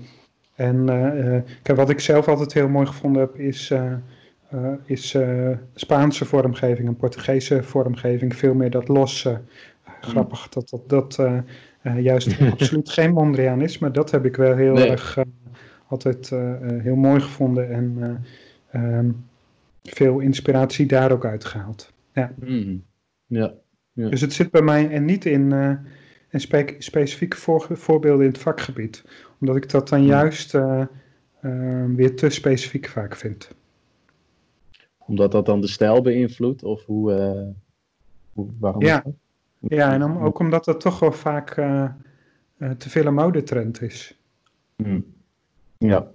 En kijk, wat ik zelf altijd heel mooi gevonden heb, is, is Spaanse vormgeving en Portugese vormgeving. Veel meer dat losse. Grappig dat dat, dat juist absoluut geen Mondriaan is, maar dat heb ik wel heel erg altijd eh, eh, heel mooi gevonden en eh, ehm, veel inspiratie daar ook uitgehaald. Ja. Mm. ja. ja. Dus het zit bij mij en niet in, in spe specifieke voor voorbeelden in het vakgebied, omdat ik dat dan mm. juist ehm, weer te specifiek vaak vind. Omdat dat dan de stijl beïnvloedt of hoe, hoe waarom? Ja. Ja, en om, ook omdat dat toch wel vaak te veel een modetrend is. Mm. Ja.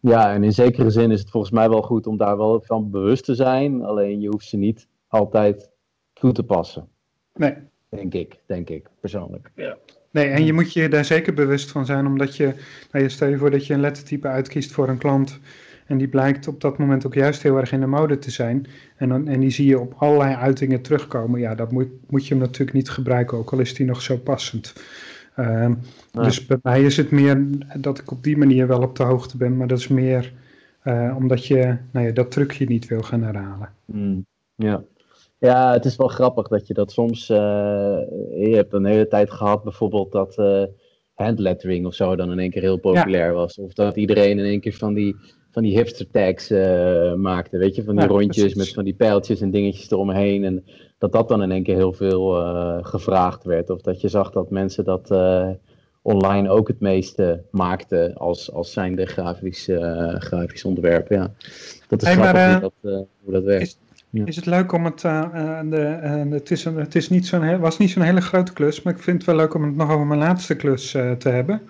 Ja, en in zekere zin is het volgens mij wel goed om daar wel van bewust te zijn. Alleen je hoeft ze niet altijd toe te passen. Nee. Denk ik, denk ik, persoonlijk. Ja. Nee, en je moet je daar zeker bewust van zijn, omdat je, nou je stel je voor dat je een lettertype uitkiest voor een klant. En die blijkt op dat moment ook juist heel erg in de mode te zijn. En, dan, en die zie je op allerlei uitingen terugkomen. Ja, dat moet, moet je hem natuurlijk niet gebruiken, ook al is die nog zo passend. Ehm, dus bij mij is het meer dat ik op die manier wel op de hoogte ben, maar dat is meer uh, omdat je nou ja, dat trucje niet wil gaan herhalen. Mm, ja. ja, het is wel grappig dat je dat soms. Uh, je hebt een hele tijd gehad bijvoorbeeld dat uh, handlettering of zo dan in één keer heel populair was. Of dat iedereen in één keer van die, van die hipster tags maakte. Weet je, van die rondjes met van die pijltjes en dingetjes eromheen. En dat dat dan in één keer heel veel uh, gevraagd werd. Of dat je zag dat mensen dat uh, online ook het meeste maakten als, als zijnde grafisch, uh, grafisch ontwerp. Ja. Dat is hey, grappig dat, hoe dat werkt. Is, ja. is het leuk om het, de, het, is een, het is niet zo'n, was niet zo'n hele grote klus, maar ik vind het wel leuk om het nog over mijn laatste klus te hebben.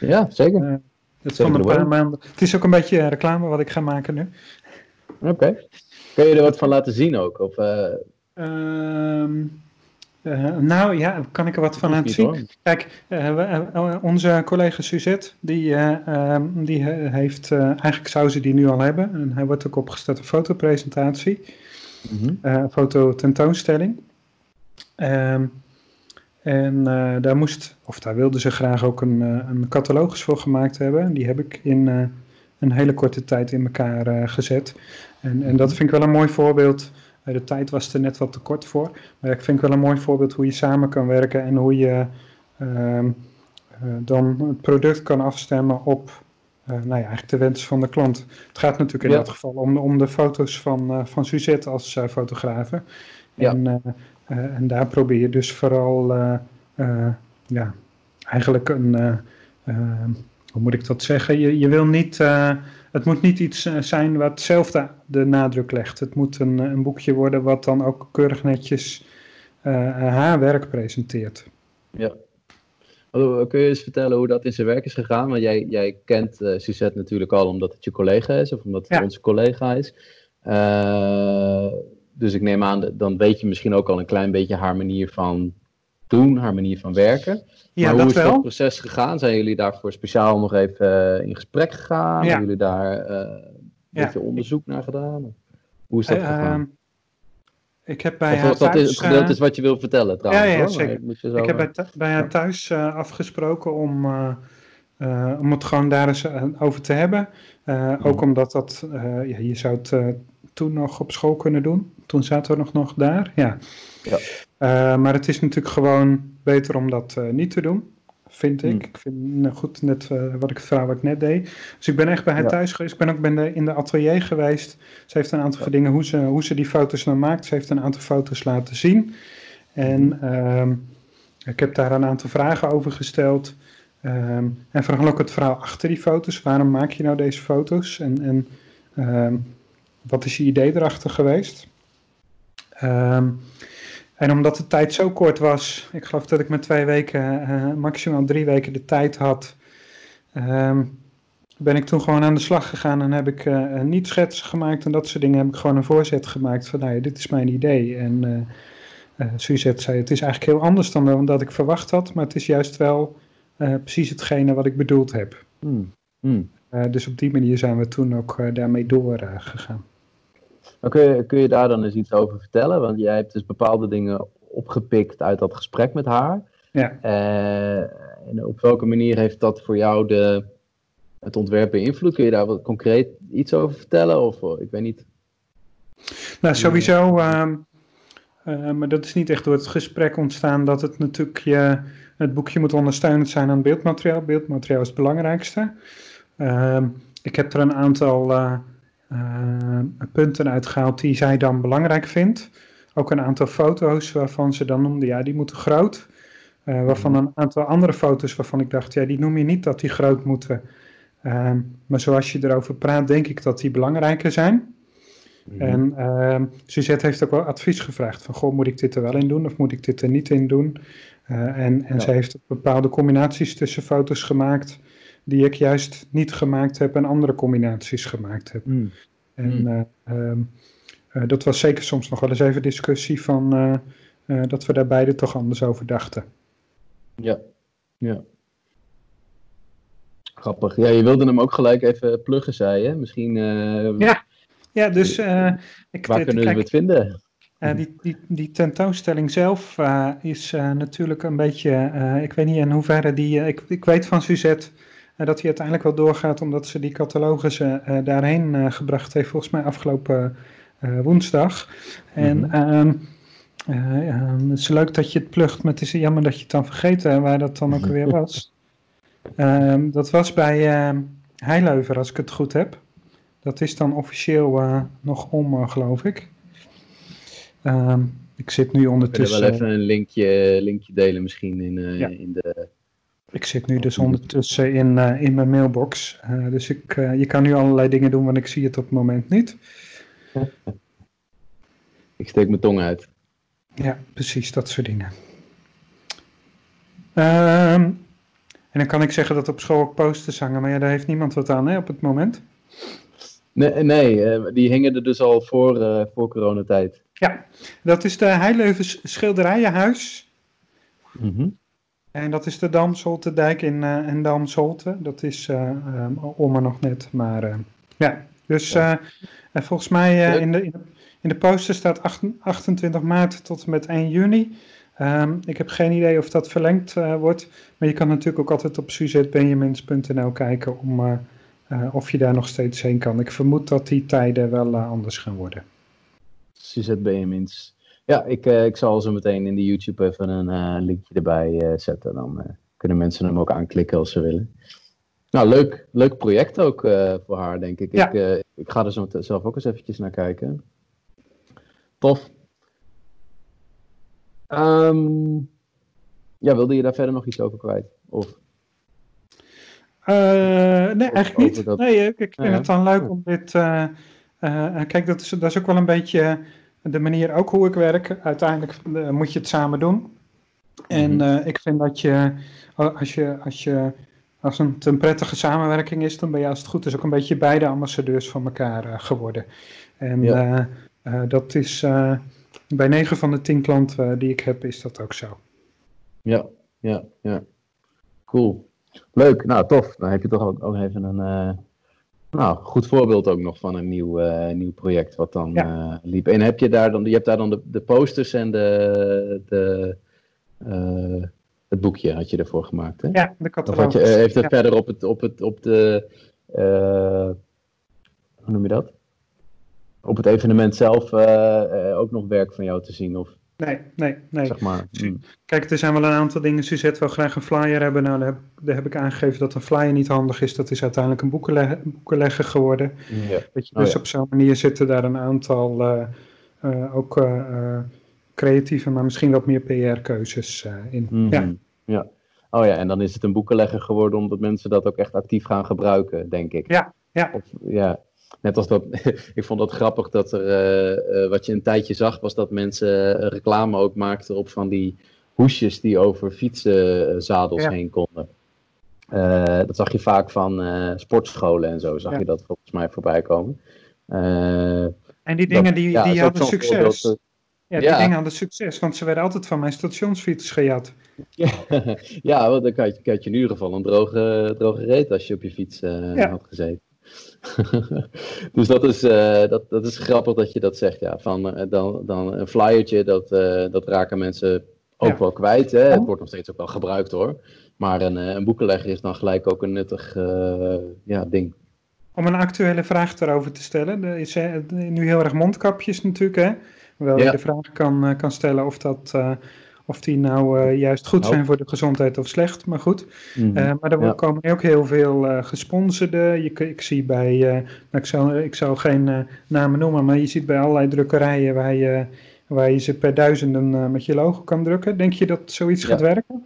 Ja, zeker. het, is een paar maanden. het is ook een beetje reclame wat ik ga maken nu. Oké. Kun je er wat van laten zien ook? Of, Ehm, eh, nou ja, kan ik er wat van laten zien? Kijk, uh, onze collega Suzette, die, ehm, die heeft, eigenlijk zou ze die nu al hebben. En hij wordt ook opgesteld een fotopresentatie, mm -hmm. fototentoonstelling. Um, En daar moest, of daar wilden ze graag ook een, een catalogus voor gemaakt hebben. Die heb ik in een hele korte tijd in elkaar gezet. En, en dat vind ik wel een mooi voorbeeld. De tijd was er net wat te kort voor. Maar ik vind ik wel een mooi voorbeeld hoe je samen kan werken en hoe je ehm, dan het product kan afstemmen op uh, nou ja, eigenlijk de wens van de klant. Het gaat natuurlijk in dat geval om, om de foto's van, uh, van Suzette als uh, fotografe. En, en daar probeer je dus vooral, ja, eigenlijk een, hoe moet ik dat zeggen? Je, je wil niet, het moet niet iets zijn wat zelf de, de nadruk legt. Het moet een, een boekje worden wat dan ook keurig netjes haar werk presenteert. Ja, kun je eens vertellen hoe dat in zijn werk is gegaan? Want jij, jij kent uh, Suzette natuurlijk al omdat het je collega is, of omdat het onze collega is. Uh, dus ik neem aan, dan weet je misschien ook al een klein beetje haar manier van doen, haar manier van werken. Ja, maar hoe is wel. dat proces gegaan? Zijn jullie daarvoor speciaal nog even uh, in gesprek gegaan? Ja. Hebben jullie daar een beetje onderzoek naar gedaan? Hoe is dat gegaan? Ehm, ik heb bij haar thuis... Dat het gedeelte is wat je wil vertellen trouwens. Ja, ja zeker. Ik heb bij, bij haar thuis uh, afgesproken om, uh, uh, om het gewoon daar eens over te hebben. Ook omdat dat, ja, je zou het toen nog op school kunnen doen. Toen zaten we nog, nog daar, ja. Ja. maar het is natuurlijk gewoon beter om dat niet te doen vind ik. Hmm. Ik vind nou goed net uh, wat ik het verhaal wat ik net deed. Dus ik ben echt bij haar thuis geweest. Ik ben ook de, in de atelier geweest. Ze heeft een aantal ja. dingen hoe ze, hoe ze die foto's nou maakt. Ze heeft een aantal foto's laten zien. En um, ik heb daar een aantal vragen over gesteld. Um, en vooral ook het verhaal achter die foto's. Waarom maak je nou deze foto's? En, en um, wat is je idee erachter geweest? Um, en omdat de tijd zo kort was, ik geloof dat ik met twee weken, uh, maximaal drie weken de tijd had, um, ben ik toen gewoon aan de slag gegaan en heb ik uh, niet schetsen gemaakt en dat soort dingen. Heb ik gewoon een voorzet gemaakt van, nou ja, dit is mijn idee. En uh, Suzette zei, het is eigenlijk heel anders dan dat ik verwacht had, maar het is juist wel precies hetgene wat ik bedoeld heb. Mm. Mm. dus op die manier zijn we toen ook daarmee doorgegaan. Kun je, kun je daar dan eens iets over vertellen? Want jij hebt dus bepaalde dingen opgepikt uit dat gesprek met haar. Ja. Uh, en op welke manier heeft dat voor jou de, het ontwerp beïnvloed? Kun je daar wat concreet iets over vertellen? Of eh, ik weet niet. Nou, sowieso. Uh, uh, maar dat is niet echt door het gesprek ontstaan dat het natuurlijk je, het boekje moet ondersteunend zijn aan beeldmateriaal. Beeldmateriaal is het belangrijkste. Ehm, ik heb er een aantal uh, punten uitgehaald die zij dan belangrijk vindt. Ook een aantal foto's waarvan ze dan noemde, ja, die moeten groot. Uh, waarvan een aantal andere foto's waarvan ik dacht, ja, die noem je niet dat die groot moeten. Uh, maar zoals je erover praat, denk ik dat die belangrijker zijn. Mm En uh, Suzette heeft ook wel advies gevraagd van, goh, moet ik dit er wel in doen of moet ik dit er niet in doen? Uh, en en ja. zij heeft bepaalde combinaties tussen foto's gemaakt die ik juist niet gemaakt heb en andere combinaties gemaakt heb. Mm. En mm. Uh, uh, dat was zeker soms nog wel eens even discussie van uh, dat we daar beide toch anders over dachten. Ja, ja. Grappig. Ja, je wilde hem ook gelijk even pluggen, zei je. Misschien. ja. ja, dus. ik, waar kunnen we het vinden? Uh, die, die, die, tentoonstelling zelf uh, is natuurlijk een beetje, ik weet niet in hoeverre die, ik, ik weet van Suzette dat hij uiteindelijk wel doorgaat omdat ze die catalogus uh, daarheen uh, gebracht heeft, volgens mij afgelopen uh, woensdag. En mm -hmm. het is leuk dat je het plugt, maar het is jammer dat je het dan vergeten waar dat dan ook weer was. Ehm, dat was bij Heileuver, als ik het goed heb. Dat is dan officieel nog om, geloof ik. Ehm, ik zit nu ondertussen... We wel even een linkje, linkje delen misschien in, ja. in de ik zit nu dus ondertussen in, uh, in mijn mailbox. Uh, dus ik, uh, je kan nu allerlei dingen doen, want ik zie het op het moment niet. Ik steek mijn tong uit. Ja, precies, dat soort dingen. Um, en dan kan ik zeggen dat op school ook posters hangen, maar ja, daar heeft niemand wat aan hè, op het moment. Nee, nee die hingen er dus al voor, voor coronatijd. Ja, dat is de Heileuvens schilderijenhuis. Mm en dat is de Dam Soltedijk in, uh, in Dam Solte. Dat is uh, um, om en nog net. Maar uh, ja, dus ja. volgens mij in, de, in, de, in de poster staat 8, 28 maart tot en met 1 juni. Ehm, ik heb geen idee of dat verlengd wordt, maar je kan natuurlijk ook altijd op suzetbenjamins.nl kijken om, of je daar nog steeds heen kan. Ik vermoed dat die tijden wel anders gaan worden. Suzette Benjamins. Ja, ik, ik zal zo meteen in de YouTube even een linkje erbij zetten. Dan kunnen mensen hem ook aanklikken als ze willen. Nou, leuk, leuk project ook uh, voor haar, denk ik. Ik, uh, ik ga er zo zelf ook eens eventjes naar kijken. Tof. Um, ja, wilde je daar verder nog iets over kwijt? Of? Uh, nee, eigenlijk niet. Dat... Nee, ik, ik vind het dan leuk om dit... kijk, dat is, dat is ook wel een beetje de manier ook hoe ik werk. Uiteindelijk moet je het samen doen. En mm ik vind dat je, als je, als je als het een prettige samenwerking is, dan ben je als het goed is ook een beetje beide ambassadeurs van elkaar uh, geworden. En ja. dat is bij 9 van de 10 klanten die ik heb, is dat ook zo. Ja, ja, ja. Cool. Leuk, nou tof. Dan heb je toch ook, ook even een nou, goed voorbeeld ook nog van een nieuw, nieuw project wat dan ja. liep. En heb je daar dan, je hebt daar dan de, de posters en de, de het boekje had je ervoor gemaakt, hè? Ja, de catalogus. Je, heeft het verder op, het, op, het, op de, hoe noem je dat? Op het evenement zelf ook nog werk van jou te zien? Of, nee, nee, nee. Zeg maar. Hmm. Kijk, er zijn wel een aantal dingen. Suzette wil graag een flyer hebben. Nou, daar heb, daar heb, ik aangegeven dat een flyer niet handig is. Dat is uiteindelijk een boekenlegger, boekenlegger geworden. Dat je, dus oh, ja. op zo'n manier zitten daar een aantal ook creatieve, maar misschien wat meer PR-keuzes in. Mm -hmm. Ja. ja. Oh ja, en dan is het een boekenlegger geworden omdat mensen dat ook echt actief gaan gebruiken, denk ik. Ja, ja. Of, ja. Net als dat, ik vond dat grappig dat er, uh, uh, wat je een tijdje zag, was dat mensen reclame ook maakten op van die hoesjes die over fietsenzadels ja. heen konden. dat zag je vaak van sportscholen en zo, zag ja. je dat volgens mij voorbij komen. en die dingen dat, die, die hadden succes. Dat, ja, die dingen hadden succes, want ze werden altijd van mijn stationsfiets gejat. Ja, ja want dan had je, had je in ieder geval een droge, droge reet als je op je fiets had gezeten. dus dat is, uh, dat, dat is grappig dat je dat zegt. Ja. Van, uh, dan, dan een flyertje, dat, dat raken mensen ook ja. wel kwijt. Hè? Het wordt nog steeds ook wel gebruikt hoor. Maar een, een boekenlegger is dan gelijk ook een nuttig ja, ding. Om een actuele vraag erover te stellen. Er is nu heel erg mondkapjes natuurlijk hè. Wel ja. je de vraag kan, kan stellen of, dat, of die nou uh, juist goed zijn voor de gezondheid of slecht. Maar goed. Mm -hmm. maar er ja. komen ook heel veel gesponsorde. Je, ik zie bij, nou, ik, zal, ik zal geen namen noemen, maar je ziet bij allerlei drukkerijen waar je, waar je ze per duizenden met je logo kan drukken. Denk je dat zoiets ja. gaat werken?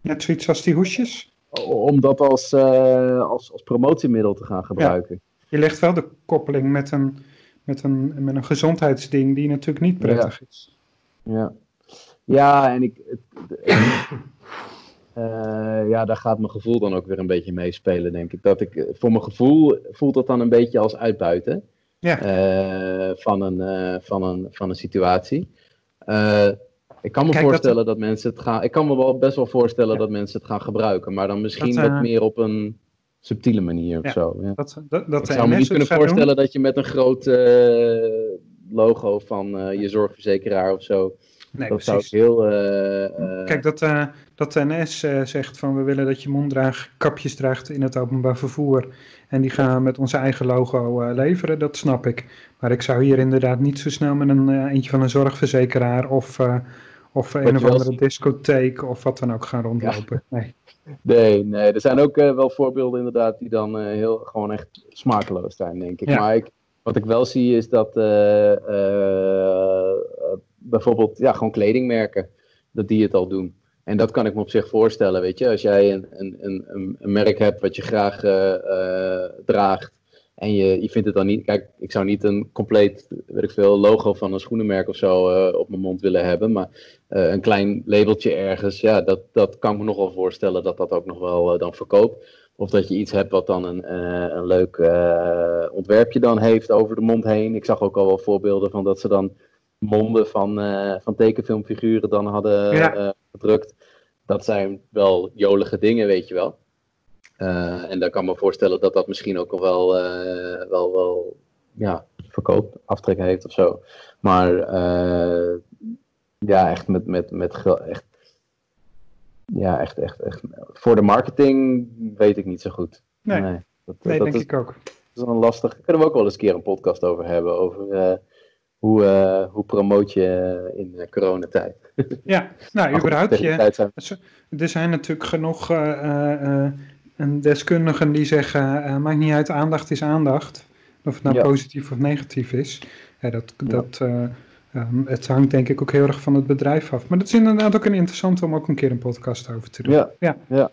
Net zoiets als die hoesjes? Om dat als, als, als promotiemiddel te gaan gebruiken. Je legt wel de koppeling met een met een, met een gezondheidsding die natuurlijk niet prettig ja. is. Ja, ja en ik. Uh, ja, daar gaat mijn gevoel dan ook weer een beetje meespelen, denk ik. Dat ik voor mijn gevoel voelt dat dan een beetje als uitbuiten ja. uh, van, een, uh, van, een, van een situatie. ik kan me Kijk, voorstellen dat... dat... mensen het gaan. Ik kan me wel best wel voorstellen ja. dat mensen het gaan gebruiken, maar dan misschien dat, wat meer op een subtiele manier of ja, zo. Ja. Dat, dat, dat ik zou me niet kunnen voorstellen doen. dat je met een groot uh, logo van uh, je zorgverzekeraar of zo. Nee, dat precies. zou ik heel. Uh, Kijk, dat, dat de NS zegt van we willen dat je monddraagkapjes draagt in het openbaar vervoer. En die gaan met onze eigen logo leveren, dat snap ik. Maar ik zou hier inderdaad niet zo snel met een eentje van een zorgverzekeraar of, of een of andere discotheek of wat dan ook gaan rondlopen. Ja. Nee. Nee, nee, er zijn ook uh, wel voorbeelden inderdaad die dan uh, heel gewoon echt smakeloos zijn, denk ik. Ja. Maar ik, wat ik wel zie is dat uh, bijvoorbeeld ja, gewoon kledingmerken, dat die het al doen. En dat kan ik me op zich voorstellen, weet je. Als jij een, een, een, een merk hebt wat je graag draagt en je, je vindt het dan niet... Kijk, ik zou niet een compleet, weet ik veel, logo van een schoenenmerk of zo op mijn mond willen hebben, maar een klein labeltje ergens, ja, dat, dat kan ik me nog wel voorstellen dat dat ook nog wel dan verkoopt. Of dat je iets hebt wat dan een, een leuk ontwerpje dan heeft over de mond heen. Ik zag ook al wel voorbeelden van dat ze dan monden van, van tekenfilmfiguren dan hadden ja. gedrukt. Dat zijn wel jolige dingen, weet je wel. en dan kan ik me voorstellen dat dat misschien ook al wel, wel, wel ja, verkoop, aftrek heeft of zo. Maar Ja, echt met, met, met echt, ja, echt, echt, echt. Voor de marketing weet ik niet zo goed. Nee, dat, nee dat denk is, ik ook. dat is een lastig. Daar kunnen we ook wel eens een keer een podcast over hebben. Over eh, hoe, eh, hoe promoot je eh, in eh, coronatijd. Ja, nou, überhaupt. Je, zijn- er zijn natuurlijk genoeg deskundigen die zeggen, maakt niet uit, aandacht is aandacht. Of het nou Ja. positief of negatief is. Ja, dat, dat, eh, ehm, het hangt denk ik ook heel erg van het bedrijf af. Maar dat is inderdaad ook een interessant om ook een keer een podcast over te doen. Ja, Ja. ja.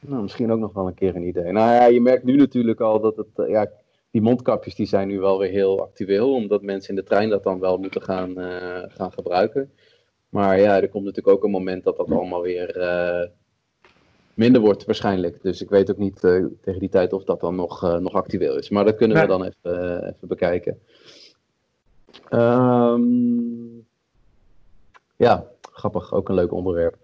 Nou, misschien ook nog wel een keer een idee. Nou ja, je merkt nu natuurlijk al dat het, ja, die mondkapjes die zijn nu wel weer heel actueel, omdat mensen in de trein dat dan wel moeten gaan, eh, gaan gebruiken. Maar ja, er komt natuurlijk ook een moment dat dat allemaal weer eh, minder wordt waarschijnlijk. Dus ik weet ook niet eh, tegen die tijd of dat dan nog, nog actueel is. Maar dat kunnen we dan even, even bekijken. Ehm, ja, grappig. Ook een leuk onderwerp.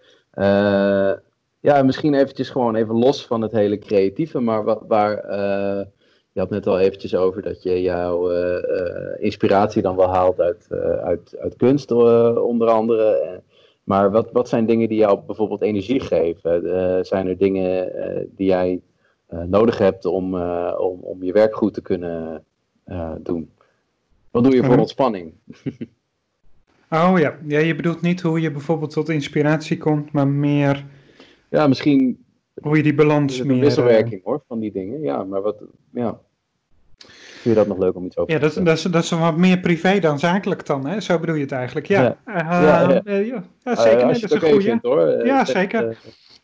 Ja, misschien eventjes gewoon even los van het hele creatieve, maar wa- waar, eh, je had net al eventjes over dat je jouw eh, eh, inspiratie dan wel haalt uit, eh, uit, uit kunst, onder andere. Maar wat, wat zijn dingen die jou bijvoorbeeld energie geven? Zijn er dingen die jij nodig hebt om, om, om je werk goed te kunnen doen? Wat doe je voor Mhm. ontspanning? Oh ja. ja, je bedoelt niet hoe je bijvoorbeeld tot inspiratie komt, maar meer Ja, misschien hoe je die balans meer... een eh, wisselwerking hoor, van die dingen. Ja, maar wat, ja. Vind je dat nog leuk om iets over Ja, te dat, zeggen? dat, is, dat is wat meer privé dan zakelijk dan, hè? Zo bedoel je het eigenlijk, ja. Ja. Ja, ja. ja. ja, zeker, nee, dat is een vindt, hoor. Eh, Ja, zeker.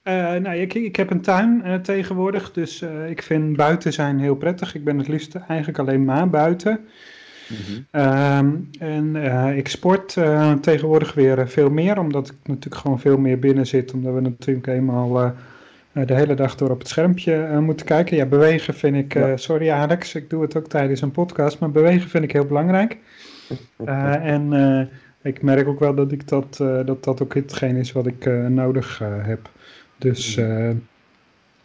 eh, nou, ik, ik heb een tuin tegenwoordig, dus ik vind buiten zijn heel prettig. Ik ben het liefst eigenlijk alleen maar buiten. mhm. Ehm, en ik sport tegenwoordig weer veel meer, omdat ik natuurlijk gewoon veel meer binnen zit, omdat we natuurlijk eenmaal de hele dag door op het schermpje eh, moeten kijken. Ja, bewegen vind ik, eh, Ja. sorry Alex, ik doe het ook tijdens een podcast, maar bewegen vind ik heel belangrijk. Eh, en eh, ik merk ook wel dat ik dat, eh, dat, dat ook hetgeen is wat ik eh, nodig eh, heb. Dus eh,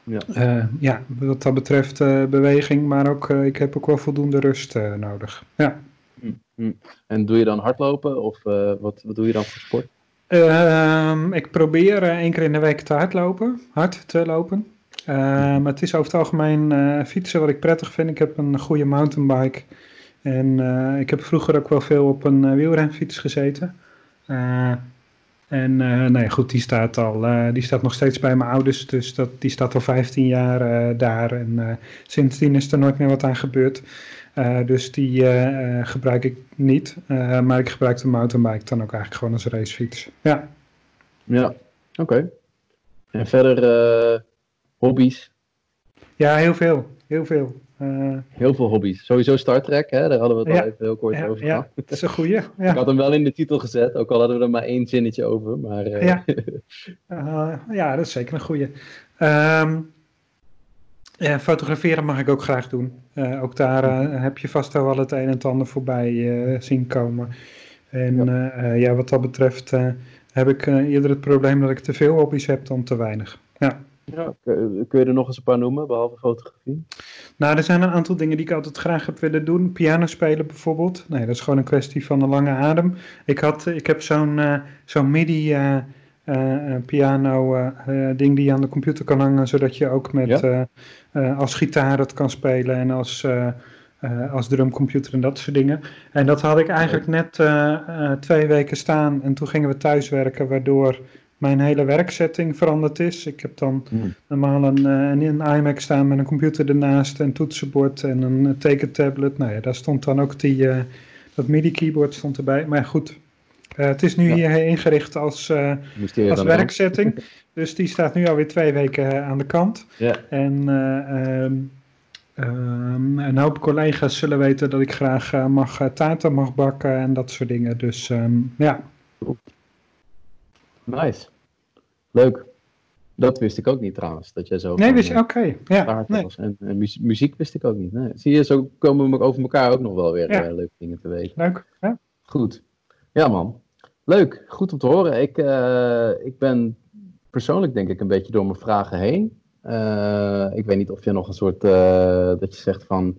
Ja. eh, ja, wat dat betreft eh, beweging, maar ook eh, ik heb ook wel voldoende rust eh, nodig. Ja. En doe je dan hardlopen of eh, wat, wat doe je dan voor sport? Ehm, ik probeer eh, één keer in de week te hardlopen, hard te lopen. Ehm, het is over het algemeen eh, fietsen wat ik prettig vind. Ik heb een goede mountainbike. En eh, ik heb vroeger ook wel veel op een wielrenfiets gezeten. En eh nou goed, die staat, al, die staat nog steeds bij mijn ouders. Dus dat, die staat al 15 jaar daar. En sindsdien is er nooit meer wat aan gebeurd. Eh, dus die eh, eh, gebruik ik niet. Maar ik gebruik de mountainbike dan ook eigenlijk gewoon als racefiets. Ja. Ja, oké. En verder hobby's? ja, heel veel. Heel veel. Heel veel hobby's. Sowieso Star Trek, hè? daar hadden we het Ja. al even heel kort ja, over ja, gehad. dat is een goeie. Ik Ja. had hem wel in de titel gezet, ook al hadden we er maar één zinnetje over. Maar, Ja. Ja, dat is zeker een goeie. Ehm, ja, fotograferen mag ik ook graag doen. Eh, ook daar eh, heb je vast wel het een en het ander voorbij eh, zien komen. En Ja. ja, wat dat betreft heb ik eerder het probleem dat ik te veel hobby's heb dan te weinig. Ja. ja, kun je er nog eens een paar noemen, behalve fotografie? Nou, er zijn een aantal dingen die ik altijd graag heb willen doen. Piano spelen bijvoorbeeld. Nee, dat is gewoon een kwestie van een lange adem. Ik, had, ik heb zo'n zo'n MIDI eh, eh, eh, piano eh, ding die je aan de computer kan hangen, zodat je ook met Ja? als gitaar het kan spelen en als, als drumcomputer en dat soort dingen. En dat had ik eigenlijk net twee weken staan en toen gingen we thuiswerken, waardoor mijn hele werksetting veranderd is. Ik heb dan Hmm. normaal een, een, een iMac staan met een computer ernaast, een toetsenbord en een tekentablet. Nou ja, daar stond dan ook die, dat MIDI-keyboard stond erbij. Maar goed, eh, het is nu Ja. hier ingericht als, Mysterie als werksetting. Dus die staat nu alweer twee weken eh, aan de kant. Ja. En ehm, ehm, een hoop collega's zullen weten dat ik graag mag taarten mag bakken en dat soort dingen. Dus ehm, ja, Nice. Leuk. Dat wist ik ook niet trouwens, dat jij zo nee, wist je, oké. Ja, nee. En, en muzie- muziek wist ik ook niet. Nee. Zie je, zo komen we over elkaar ook nog wel weer Ja. leuke dingen te weten. leuk. Ja. Goed. Ja, man. Leuk. Goed om te horen. Ik, eh, ik ben persoonlijk denk ik een beetje door mijn vragen heen. Eh, ik weet niet of je nog een soort, eh, dat je zegt van,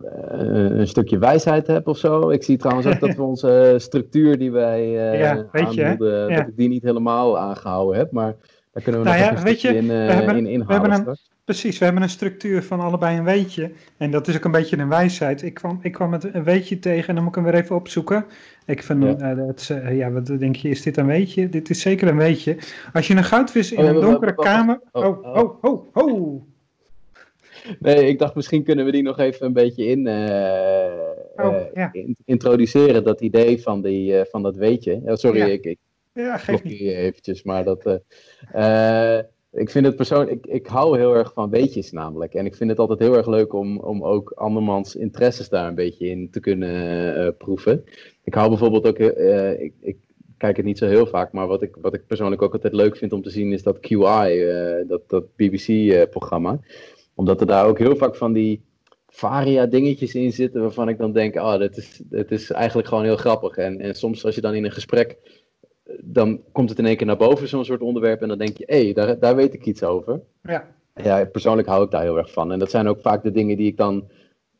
een, stukje wijsheid heb of zo. Ik zie trouwens ook dat we onze structuur die wij uh, Ja. dat ik die niet helemaal aangehouden heb. Maar daar kunnen we Nou nog ja, een weet je, stukje in, eh, we hebben- in we inhalen hebben een- straks. Precies, we hebben een structuur van allebei een weetje. En dat is ook een beetje een wijsheid. Ik kwam, ik kwam met een weetje tegen en dan moet ik hem weer even opzoeken. Ik vind, Ja. eh, dat, eh, ja, wat denk je, is dit een weetje? Dit is zeker een weetje. Als je een goudvis in Oh, een donkere kamer... Oh, Oh, oh. oh, oh, oh. Nee, ik dacht misschien kunnen we die nog even een beetje in, eh, eh, ja. in- introduceren, dat idee van, die, eh, van dat weetje. Sorry, ik Ja, geef niet. eventjes, maar dat... eh, eh, ik vind het persoonlijk, ik, ik hou heel erg van weetjes namelijk. En ik vind het altijd heel erg leuk om, om ook andermans interesses daar een beetje in te kunnen eh, proeven. Ik hou bijvoorbeeld ook, ik, ik kijk het niet zo heel vaak, maar wat ik, wat ik persoonlijk ook altijd leuk vind om te zien is dat QI, dat, dat BBC-programma. Omdat er daar ook heel vaak van die varia dingetjes in zitten waarvan ik dan denk, oh, dit is, dit is eigenlijk gewoon heel grappig. En, en soms als je dan in een gesprek, dan komt het in één keer naar boven, zo'n soort onderwerp, en dan denk je, hé, hey, daar, daar weet ik iets over. Ja, Ja, persoonlijk hou ik daar heel erg van. En dat zijn ook vaak de dingen die ik dan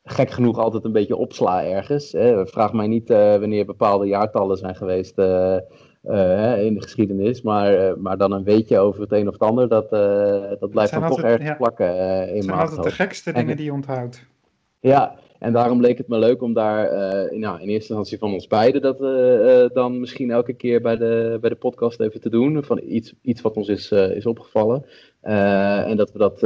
gek genoeg altijd een beetje opsla ergens. Hè. Vraag mij niet eh, wanneer bepaalde jaartallen zijn geweest eh, eh, in de geschiedenis. Maar, maar dan een weetje over het een of het ander, dat, dat blijft zijn dan toch ja. plakken in het zijn mijn altijd de gekste En- dingen die je onthoudt. Ja, en daarom leek het me leuk om daar eh, in, nou, in eerste instantie van ons beiden dat eh, eh, dan misschien elke keer bij de, bij de podcast even te doen. Van iets, iets wat ons is, is opgevallen. En dat we dat,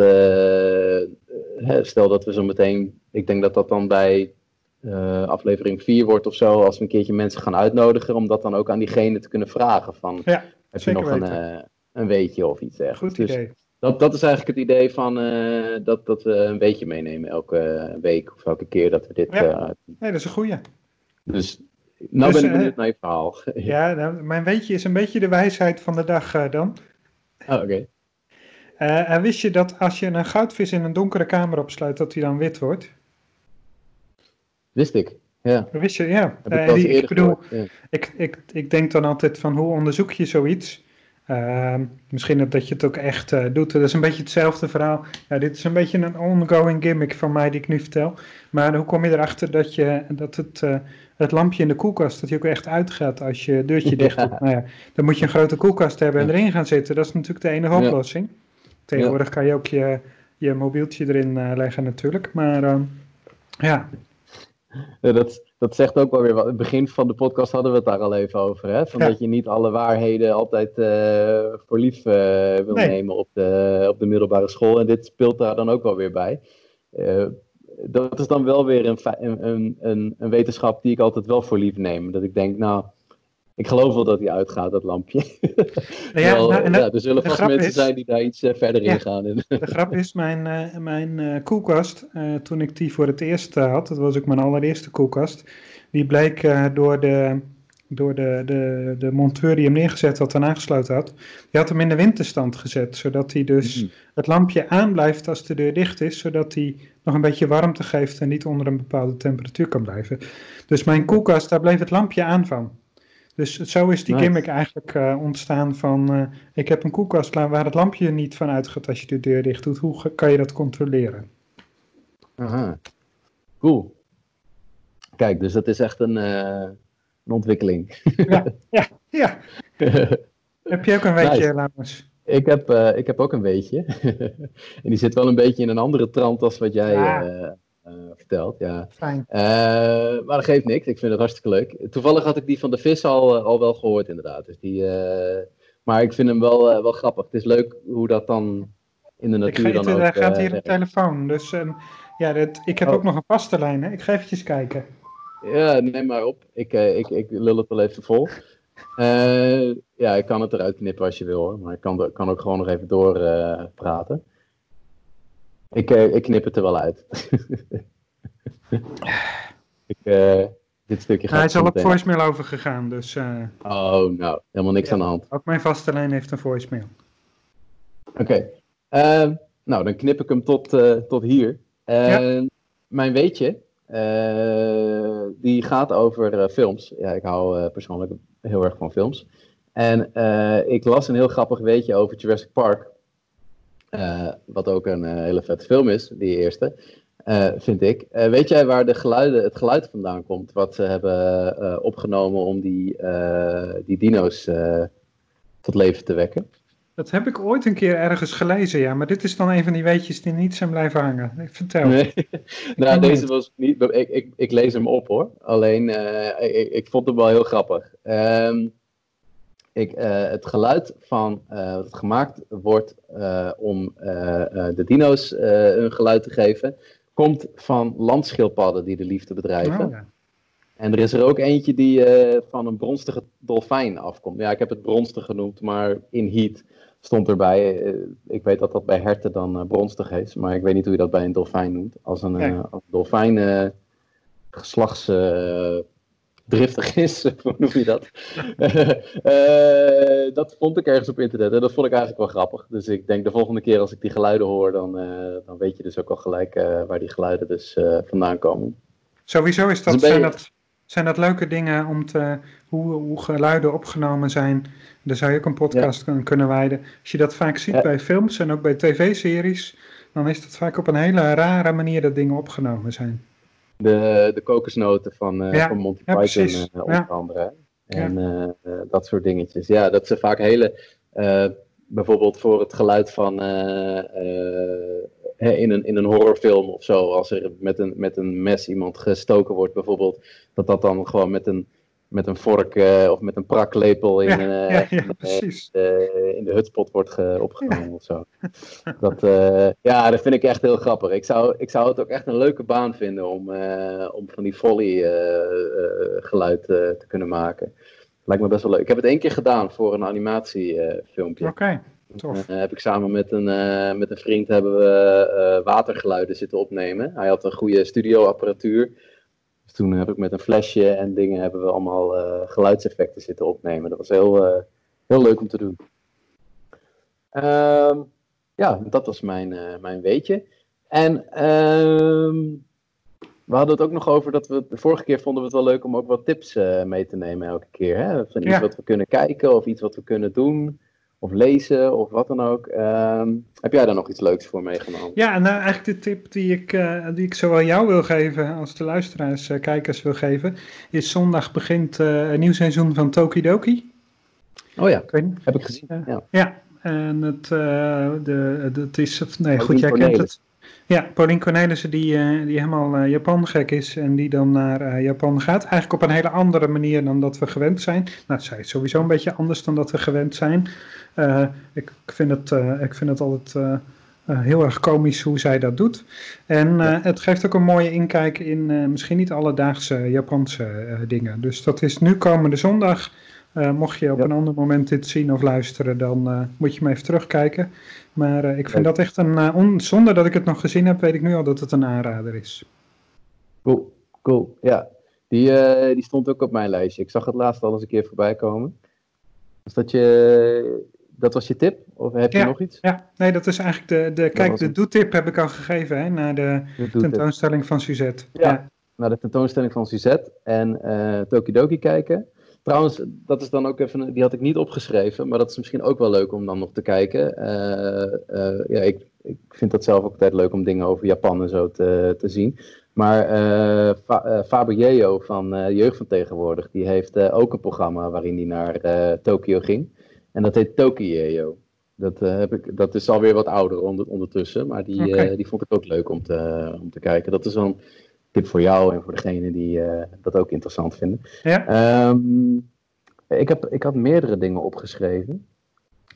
hè, stel dat we zo meteen, ik denk dat dat dan bij aflevering 4 wordt of zo, als we een keertje mensen gaan uitnodigen, om dat dan ook aan diegene te kunnen vragen van, Ja, heb je nog een, een weetje of iets dergelijks. Goed Dus idee. Dat, dat is eigenlijk het idee van eh, dat, dat we een beetje meenemen elke week of elke keer dat we dit. Ja. eh, Nee, dat is een goeie. dus nou Dus, ben ik eh, benieuwd naar je verhaal. Ja, nou, mijn weetje is een beetje de wijsheid van de dag dan. Oh, Oké. En wist je dat als je een goudvis in een donkere kamer opsluit, dat hij dan wit wordt? Wist ik. Ja. Wist je, ja. Ik bedoel. Ja. ik, ik, ik denk dan altijd van hoe onderzoek je zoiets? Ehm, misschien dat je het ook echt eh, doet. Dat is een beetje hetzelfde verhaal. Ja, dit is een beetje een ongoing gimmick van mij die ik nu vertel. Maar hoe kom je erachter dat, je, dat het, eh, het lampje in de koelkast, dat die ook echt uitgaat als je deurtje dicht doet? Ja. Nou ja, dan moet je een grote koelkast hebben en erin gaan zitten. Dat is natuurlijk de enige Ja. oplossing. Tegenwoordig kan je ook je, je mobieltje erin eh, leggen natuurlijk. Maar ehm, ja, Ja, dat, dat zegt ook wel weer wat. In het begin van de podcast hadden we het daar al even over. Hè? Van Ja. Dat je niet alle waarheden altijd eh, voor lief eh, wil Nee. nemen op de, op de middelbare school. En dit speelt daar dan ook wel weer bij. Eh, dat is dan wel weer een, een, een, een wetenschap die ik altijd wel voor lief neem. Dat ik denk, nou, ik geloof wel dat hij uitgaat, dat lampje. Wel, nou, en ja, dat- er zullen vast mensen is- zijn die daar iets eh, verder Ja. in gaan. De grap is, mijn, eh, mijn eh, koelkast, toen ik die voor het eerst had, dat was ook mijn allereerste koelkast, die bleek door, de, door de, de, de monteur die hem neergezet had en aangesloten had, die had hem in de winterstand gezet, zodat hij dus Mhm. het lampje aanblijft als de deur dicht is, zodat hij nog een beetje warmte geeft en niet onder een bepaalde temperatuur kan blijven. Dus mijn koelkast, daar bleef het lampje aan van. Dus zo is die Nice. gimmick eigenlijk eh, ontstaan van, eh, ik heb een koelkast waar het lampje niet van uitgaat als je de deur dicht doet. Hoe kan je dat controleren? Aha. Cool. Kijk, dus dat is echt een, eh, een ontwikkeling. Ja, heb je ook een weetje, Nice. Ik, heb, ik heb ook een weetje. en die zit wel een beetje in een andere trant als wat jij Ja. Eh, vertelt. Ja. Fijn. Eh, maar dat geeft niks. Ik vind het hartstikke leuk. Toevallig had ik die van de vis al, eh, al wel gehoord, inderdaad. Dus die, maar ik vind hem wel, wel grappig. Het is leuk hoe dat dan in de Ik natuur ga, dan het, ook... hij gaat hier op werkt. telefoon. Dus ehm, ja, dit, ik heb Oh. ook nog een pastelijn. Hè? Ik ga eventjes kijken. Ja, neem maar op. Ik, ik, ik lul het wel even vol. Ja, ik kan het eruit knippen als je wil hoor. Maar ik kan, kan ook gewoon nog even door eh, praten. Ik, eh, ik knip het er wel uit. ik, eh, dit stukje gaat hij is al op voicemail overgegaan. Dus eh, Oh, nou, helemaal niks Ja. aan de hand. ook mijn vaste lijn heeft een voicemail. Oké. Nou, dan knip ik hem tot, tot hier. Mijn weetje, die gaat over films. Ja, ik hou persoonlijk heel erg van films. En ik las een heel grappig weetje over Jurassic Park. Eh, wat ook een eh, hele vette film is, die eerste. vind ik. weet jij waar de geluiden, het geluid vandaan komt wat ze hebben opgenomen om die, die dino's tot leven te wekken? Dat heb ik ooit een keer ergens gelezen, ja. Maar dit is dan een van die weetjes die niet zijn blijven hangen. Ik vertel. Nee. nou, deze was niet. Ik, ik, ik, lees hem op hoor. Alleen, uh, ik, ik, vond hem wel heel grappig. Um, ik, uh, het geluid van uh, wat gemaakt wordt om de dino's een geluid te geven, komt van landschildpadden die de liefde bedrijven. Oh, ja. En er is er ook eentje die van een bronstige dolfijn afkomt. Ja, ik heb het bronstig genoemd, maar in heat stond erbij. Eh, ik weet dat dat bij herten dan bronstig is, maar ik weet niet hoe je dat bij een dolfijn noemt. Als een, uh, als dolfijn geslachtsdriftig is, hoe noem je dat? dat vond ik ergens op internet en dat vond ik eigenlijk wel grappig. Dus ik denk de volgende keer als ik die geluiden hoor, dan, dan weet je dus ook al gelijk waar die geluiden dus vandaan komen. Sowieso is dat, zijn dat zijn dat leuke dingen om te, hoe, hoe geluiden opgenomen zijn. Daar zou je ook een podcast ja. kunnen wijden. Als je dat vaak ziet bij films en ook bij tv-series, dan is dat vaak op een hele rare manier dat dingen opgenomen zijn. De, de kokosnoten van, uh, van Monty Python uh, onder andere. En uh, dat soort dingetjes. Ja, dat ze vaak hele, bijvoorbeeld voor het geluid van in, een, in een horrorfilm of zo, als er met een, met een mes iemand gestoken wordt bijvoorbeeld, dat dat dan gewoon met een, met een vork uh, of met een praklepel in, ja, uh, ja, ja, uh, in de hutspot wordt opgenomen of zo. Dat, ja, dat vind ik echt heel grappig. Ik zou, ik zou het ook echt een leuke baan vinden om, om van die volley geluid te kunnen maken. Lijkt me best wel leuk. Ik heb het één keer gedaan voor een animatiefilmpje. Oké. Uh, heb ik samen met een, met een vriend hebben we watergeluiden zitten opnemen. Hij had een goede studioapparatuur. Toen heb ik met een flesje en dingen hebben we allemaal geluidseffecten zitten opnemen. Dat was heel, heel leuk om te doen. Um, ja, dat was mijn, mijn weetje. En um, we hadden het ook nog over dat we de vorige keer vonden we het wel leuk om ook wat tips mee te nemen elke keer. Hè? Van iets wat we kunnen kijken of iets wat we kunnen doen of lezen of wat dan ook. Ehm, heb jij daar nog iets leuks voor meegenomen? Ja, nou eigenlijk de tip die ik, uh, die ik zowel jou wil geven als de luisteraars, uh, kijkers wil geven, is zondag begint uh, een nieuw seizoen van Tokidoki. Oh ja, ik heb ik gezien. ja. ja, en het, de, het is, nee goed, jij kent het. Ja, Pauline Cornelissen die, uh, die helemaal uh, Japan gek is en die dan naar uh, Japan gaat. Eigenlijk op een hele andere manier dan dat we gewend zijn. Nou, zij is sowieso een beetje anders dan dat we gewend zijn. ik, vind het, ik vind het altijd heel erg komisch hoe zij dat doet. En het geeft ook een mooie inkijk in misschien niet alledaagse Japanse dingen. Dus dat is nu komende zondag. Mocht je op een ander moment dit zien of luisteren, dan moet je me even terugkijken. Maar uh, ik vind dat echt een. Uh, zonder dat ik het nog gezien heb, weet ik nu al dat het een aanrader is. Cool, cool. Ja, die, die stond ook op mijn lijstje. Ik zag het laatst al eens een keer voorbij komen. Dus dat je. Dat was je tip? Of heb je ja, nog iets? Ja, nee, dat is eigenlijk de. de kijk, de doetip heb ik al gegeven hè, naar de, de tentoonstelling van Suzette. Ja, ja, naar de tentoonstelling van Suzette en Tokidoki kijken. Trouwens, dat is dan ook even, die had ik niet opgeschreven, maar dat is misschien ook wel leuk om dan nog te kijken. Uh, uh, ja, ik, ik vind dat zelf ook altijd leuk om dingen over Japan en zo te, te zien. Maar uh, Fa Faber van Jeugd van Tegenwoordig, die heeft ook een programma waarin hij naar Tokio ging. En dat heet Tokyo. Dat, heb ik, dat is alweer wat ouder ondertussen, maar die, die vond ik ook leuk om te, om te kijken. Dat is zo'n tip voor jou en voor degene die uh, dat ook interessant vinden. Ja. Um, ik, heb, ik had meerdere dingen opgeschreven.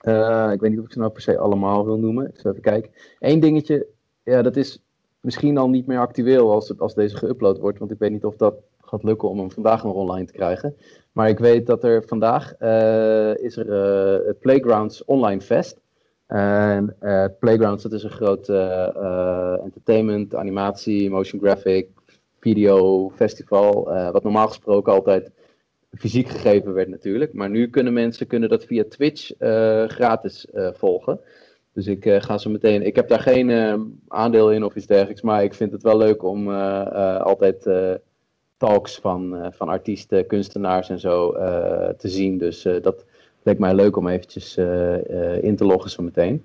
Uh, ik weet niet of ik ze nou per se allemaal wil noemen. Ik zal even kijken. Eén dingetje, ja, dat is misschien al niet meer actueel als, als deze geüpload wordt. Want ik weet niet of dat gaat lukken om hem vandaag nog online te krijgen. Maar ik weet dat er vandaag uh, is er het Playgrounds Online Fest. En Playgrounds, dat is een groot entertainment, animatie, motion graphic, video festival, uh, wat normaal gesproken altijd fysiek gegeven werd natuurlijk. Maar nu kunnen mensen kunnen dat via Twitch uh, gratis uh, volgen. Dus ik ga zo meteen. Ik heb daar geen aandeel in of iets dergelijks. Maar ik vind het wel leuk om altijd talks van, van artiesten, kunstenaars en zo te zien. Dus dat leek mij leuk om eventjes in te loggen zo meteen.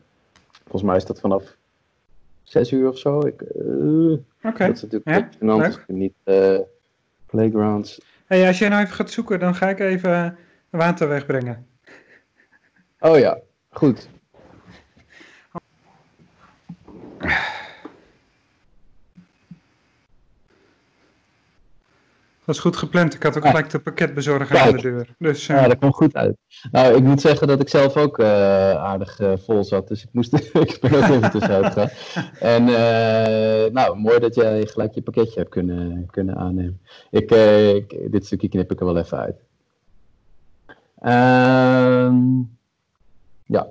Volgens mij is dat vanaf zes uur of zo. Ik, uh, Oké. Dat is natuurlijk Ja, ik niet eh, playgrounds. Hey, als jij nou even gaat zoeken, dan ga ik even water wegbrengen. Oh ja, goed. Dat is goed gepland. Ik had ook gelijk de pakketbezorger aan de deur. Dus eh, Ja, dat kwam goed uit. Nou, ik moet zeggen dat ik zelf ook eh, aardig eh, vol zat. Dus ik, moest, ik ben ook even tussenuit gegaan. En eh, nou, mooi dat jij gelijk je pakketje hebt kunnen, kunnen aannemen. Ik, eh, ik- dit stukje knip ik er wel even uit. Ehm, ja,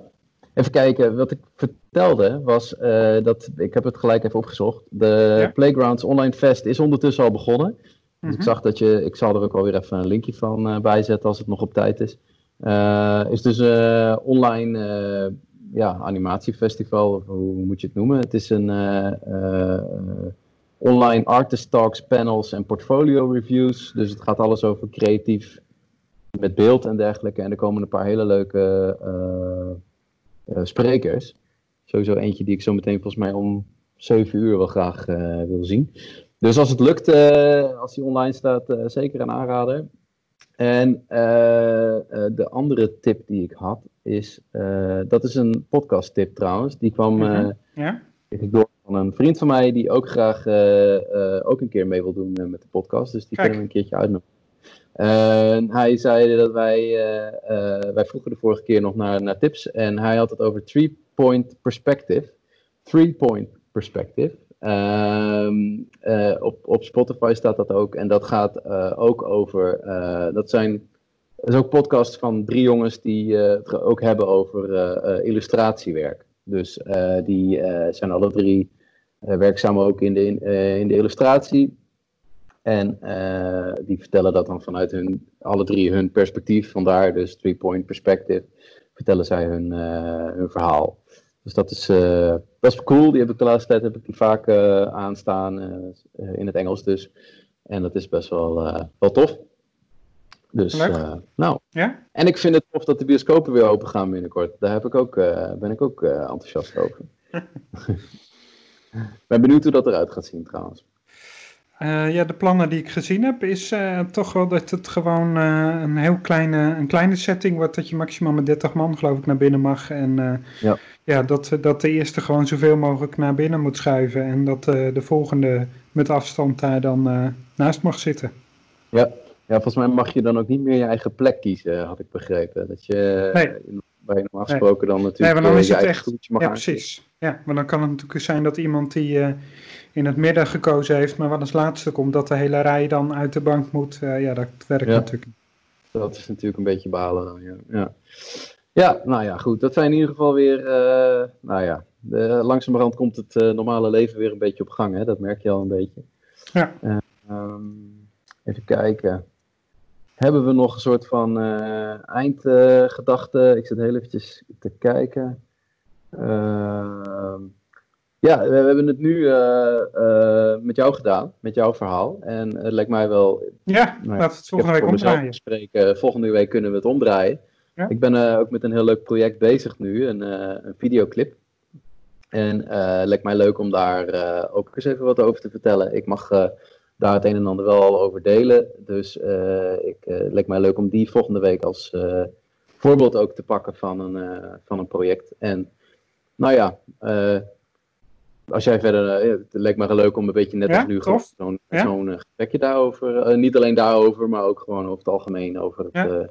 even kijken. Wat ik vertelde was eh, dat, ik heb het gelijk even opgezocht. De Ja. Playgrounds Online Fest is ondertussen al begonnen. Dus ik mhm. zag dat je, ik zal er ook alweer even een linkje van eh, bijzetten als het nog op tijd is. Eh, is dus een online eh, ja, animatiefestival, of hoe moet je het noemen? Het is een online artist talks, panels en portfolio reviews. Dus het gaat alles over creatief met beeld en dergelijke. En er komen een paar hele leuke sprekers. Sowieso eentje die ik zo meteen volgens mij om 7 uur wel graag wil zien. Dus als het lukt, eh, als die online staat, eh, zeker een aanrader. En eh, de andere tip die ik had is, dat is een podcast tip trouwens. Die kwam Mhm. Ja? door van een vriend van mij die ook graag ook een keer mee wil doen met de podcast. Dus die Kijk. kunnen we een keertje uitnodigen. En hij zei dat wij, wij vroegen de vorige keer nog naar, naar tips en hij had het over three-point perspective. Three-point perspective. Ehm, eh, op, op Spotify staat dat ook en dat gaat eh, ook over, eh, dat zijn dat is ook podcasts van drie jongens die het ook hebben over illustratiewerk. Dus die zijn alle drie werkzaam ook in de, in, in de illustratie. En die vertellen dat dan vanuit hun, alle drie hun perspectief. Vandaar dus three point perspective. Vertellen zij hun, hun verhaal. Dus dat is, eh, dat is cool. Die heb ik de laatste tijd heb ik die vaak eh, aanstaan. eh, in het Engels dus. En dat is best wel, wel tof. Dus nou, Ja? en ik vind het tof dat de bioscopen weer open gaan binnenkort. Daar heb ik ook, ben ik ook enthousiast over. ben benieuwd hoe dat eruit gaat zien trouwens. Eh, ja, de plannen die ik gezien heb, is eh, toch wel dat het gewoon eh, een heel kleine, een kleine setting wordt. Dat je maximaal met 30 man, geloof ik, naar binnen mag. En Ja. ja, dat, dat de eerste gewoon zoveel mogelijk naar binnen moet schuiven. En dat de volgende met afstand daar dan naast mag zitten. Ja. ja, volgens mij mag je dan ook niet meer je eigen plek kiezen, had ik begrepen. Dat je Nee. Je normaal gesproken dan natuurlijk Nee, maar dan is het echt- ja, precies. Ja, maar dan kan het natuurlijk zijn dat iemand die eh, in het midden gekozen heeft, maar wat als laatste komt, dat de hele rij dan uit de bank moet. Eh, ja, dat werkt Ja. natuurlijk niet. Dat is natuurlijk een beetje balen dan, ja. ja. Ja, nou ja, goed. Dat zijn in ieder geval weer, eh, nou ja, de, langzamerhand komt het normale leven weer een beetje op gang, hè. Dat merk je al een beetje. Ja. Eh, ehm, even kijken. Hebben we nog een soort van eh eindgedachte? ik zit heel eventjes te kijken. Ehm, ja, we, we hebben het nu eh, eh, met jou gedaan, met jouw verhaal. En het lijkt mij wel Ja, Nou laten we het volgende week omdraaien. gespreken. Volgende week kunnen we het omdraaien. Ja. Ik ben ook met een heel leuk project bezig nu, een, een videoclip. En het lijkt mij leuk om daar ook eens even wat over te vertellen. Ik mag daar het een en ander wel al over delen. Dus eh, ik, eh, het lijkt mij leuk om die volgende week als eh, voorbeeld ook te pakken van een, eh, van een project. En nou ja, eh, als jij verder, eh, het lijkt me leuk om een beetje net Ja, als nu zo'n Ja. zo'n, eh, gesprekje daarover, eh, niet alleen daarover, maar ook gewoon over het algemeen over het, Ja. eh,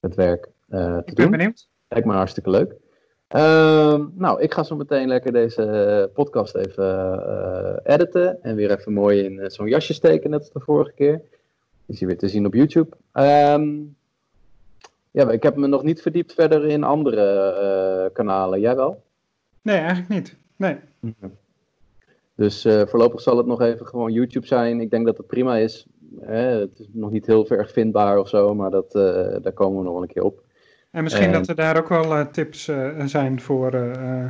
het werk eh, te Ik ben doen. benieuwd. Lijkt me hartstikke leuk. Ehm, nou, ik ga zo meteen lekker deze eh, podcast even eh, editen en weer even mooi in eh, zo'n jasje steken, net als de vorige keer. Is hier weer te zien op YouTube. Ehm, ja, ik heb me nog niet verdiept verder in andere kanalen. Jij wel? Nee, eigenlijk niet. Nee. Dus eh, voorlopig zal het nog even gewoon YouTube zijn. Ik denk dat het prima is. Eh, het is nog niet heel ver vindbaar of zo, maar dat, daar komen we nog wel een keer op. En misschien En- dat er daar ook wel eh, tips eh, zijn voor eh, eh,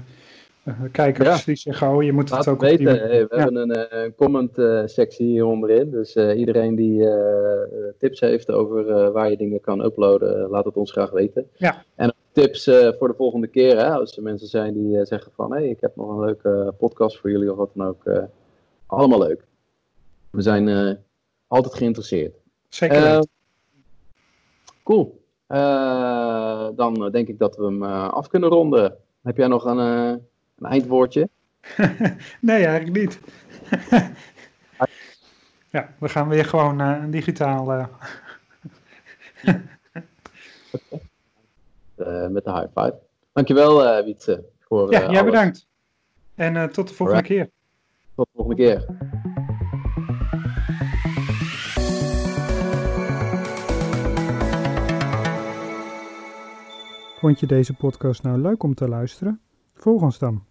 eh, kijkers Ja. die zeggen, oh, je moet het Laat ook het weten. Hey, we Ja. hebben een, eh, een comment eh, sectie hier onderin. Dus eh, iedereen die eh, eh, tips heeft over eh, waar je dingen kan uploaden, eh, laat het ons graag weten. Ja. En tips eh, voor de volgende keer. Hè? Als er mensen zijn die eh, zeggen van, hé, hey, ik heb nog een leuke podcast voor jullie of wat dan ook. eh, allemaal leuk. We zijn eh, altijd geïnteresseerd. Zeker Eh, cool. Eh, dan eh, denk ik dat we hem eh, af kunnen ronden. Heb jij nog een, een eindwoordje? nee, eigenlijk niet. ja, we gaan weer gewoon digitaal. met de high five. Dankjewel, Wietse. Voor, ja, jij alles. bedankt. En tot de volgende keer. Tot de volgende keer. Vond je deze podcast nou leuk om te luisteren? Volg ons dan.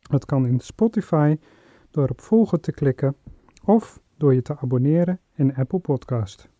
Dat kan in Spotify door op volgen te klikken of door je te abonneren in Apple Podcast.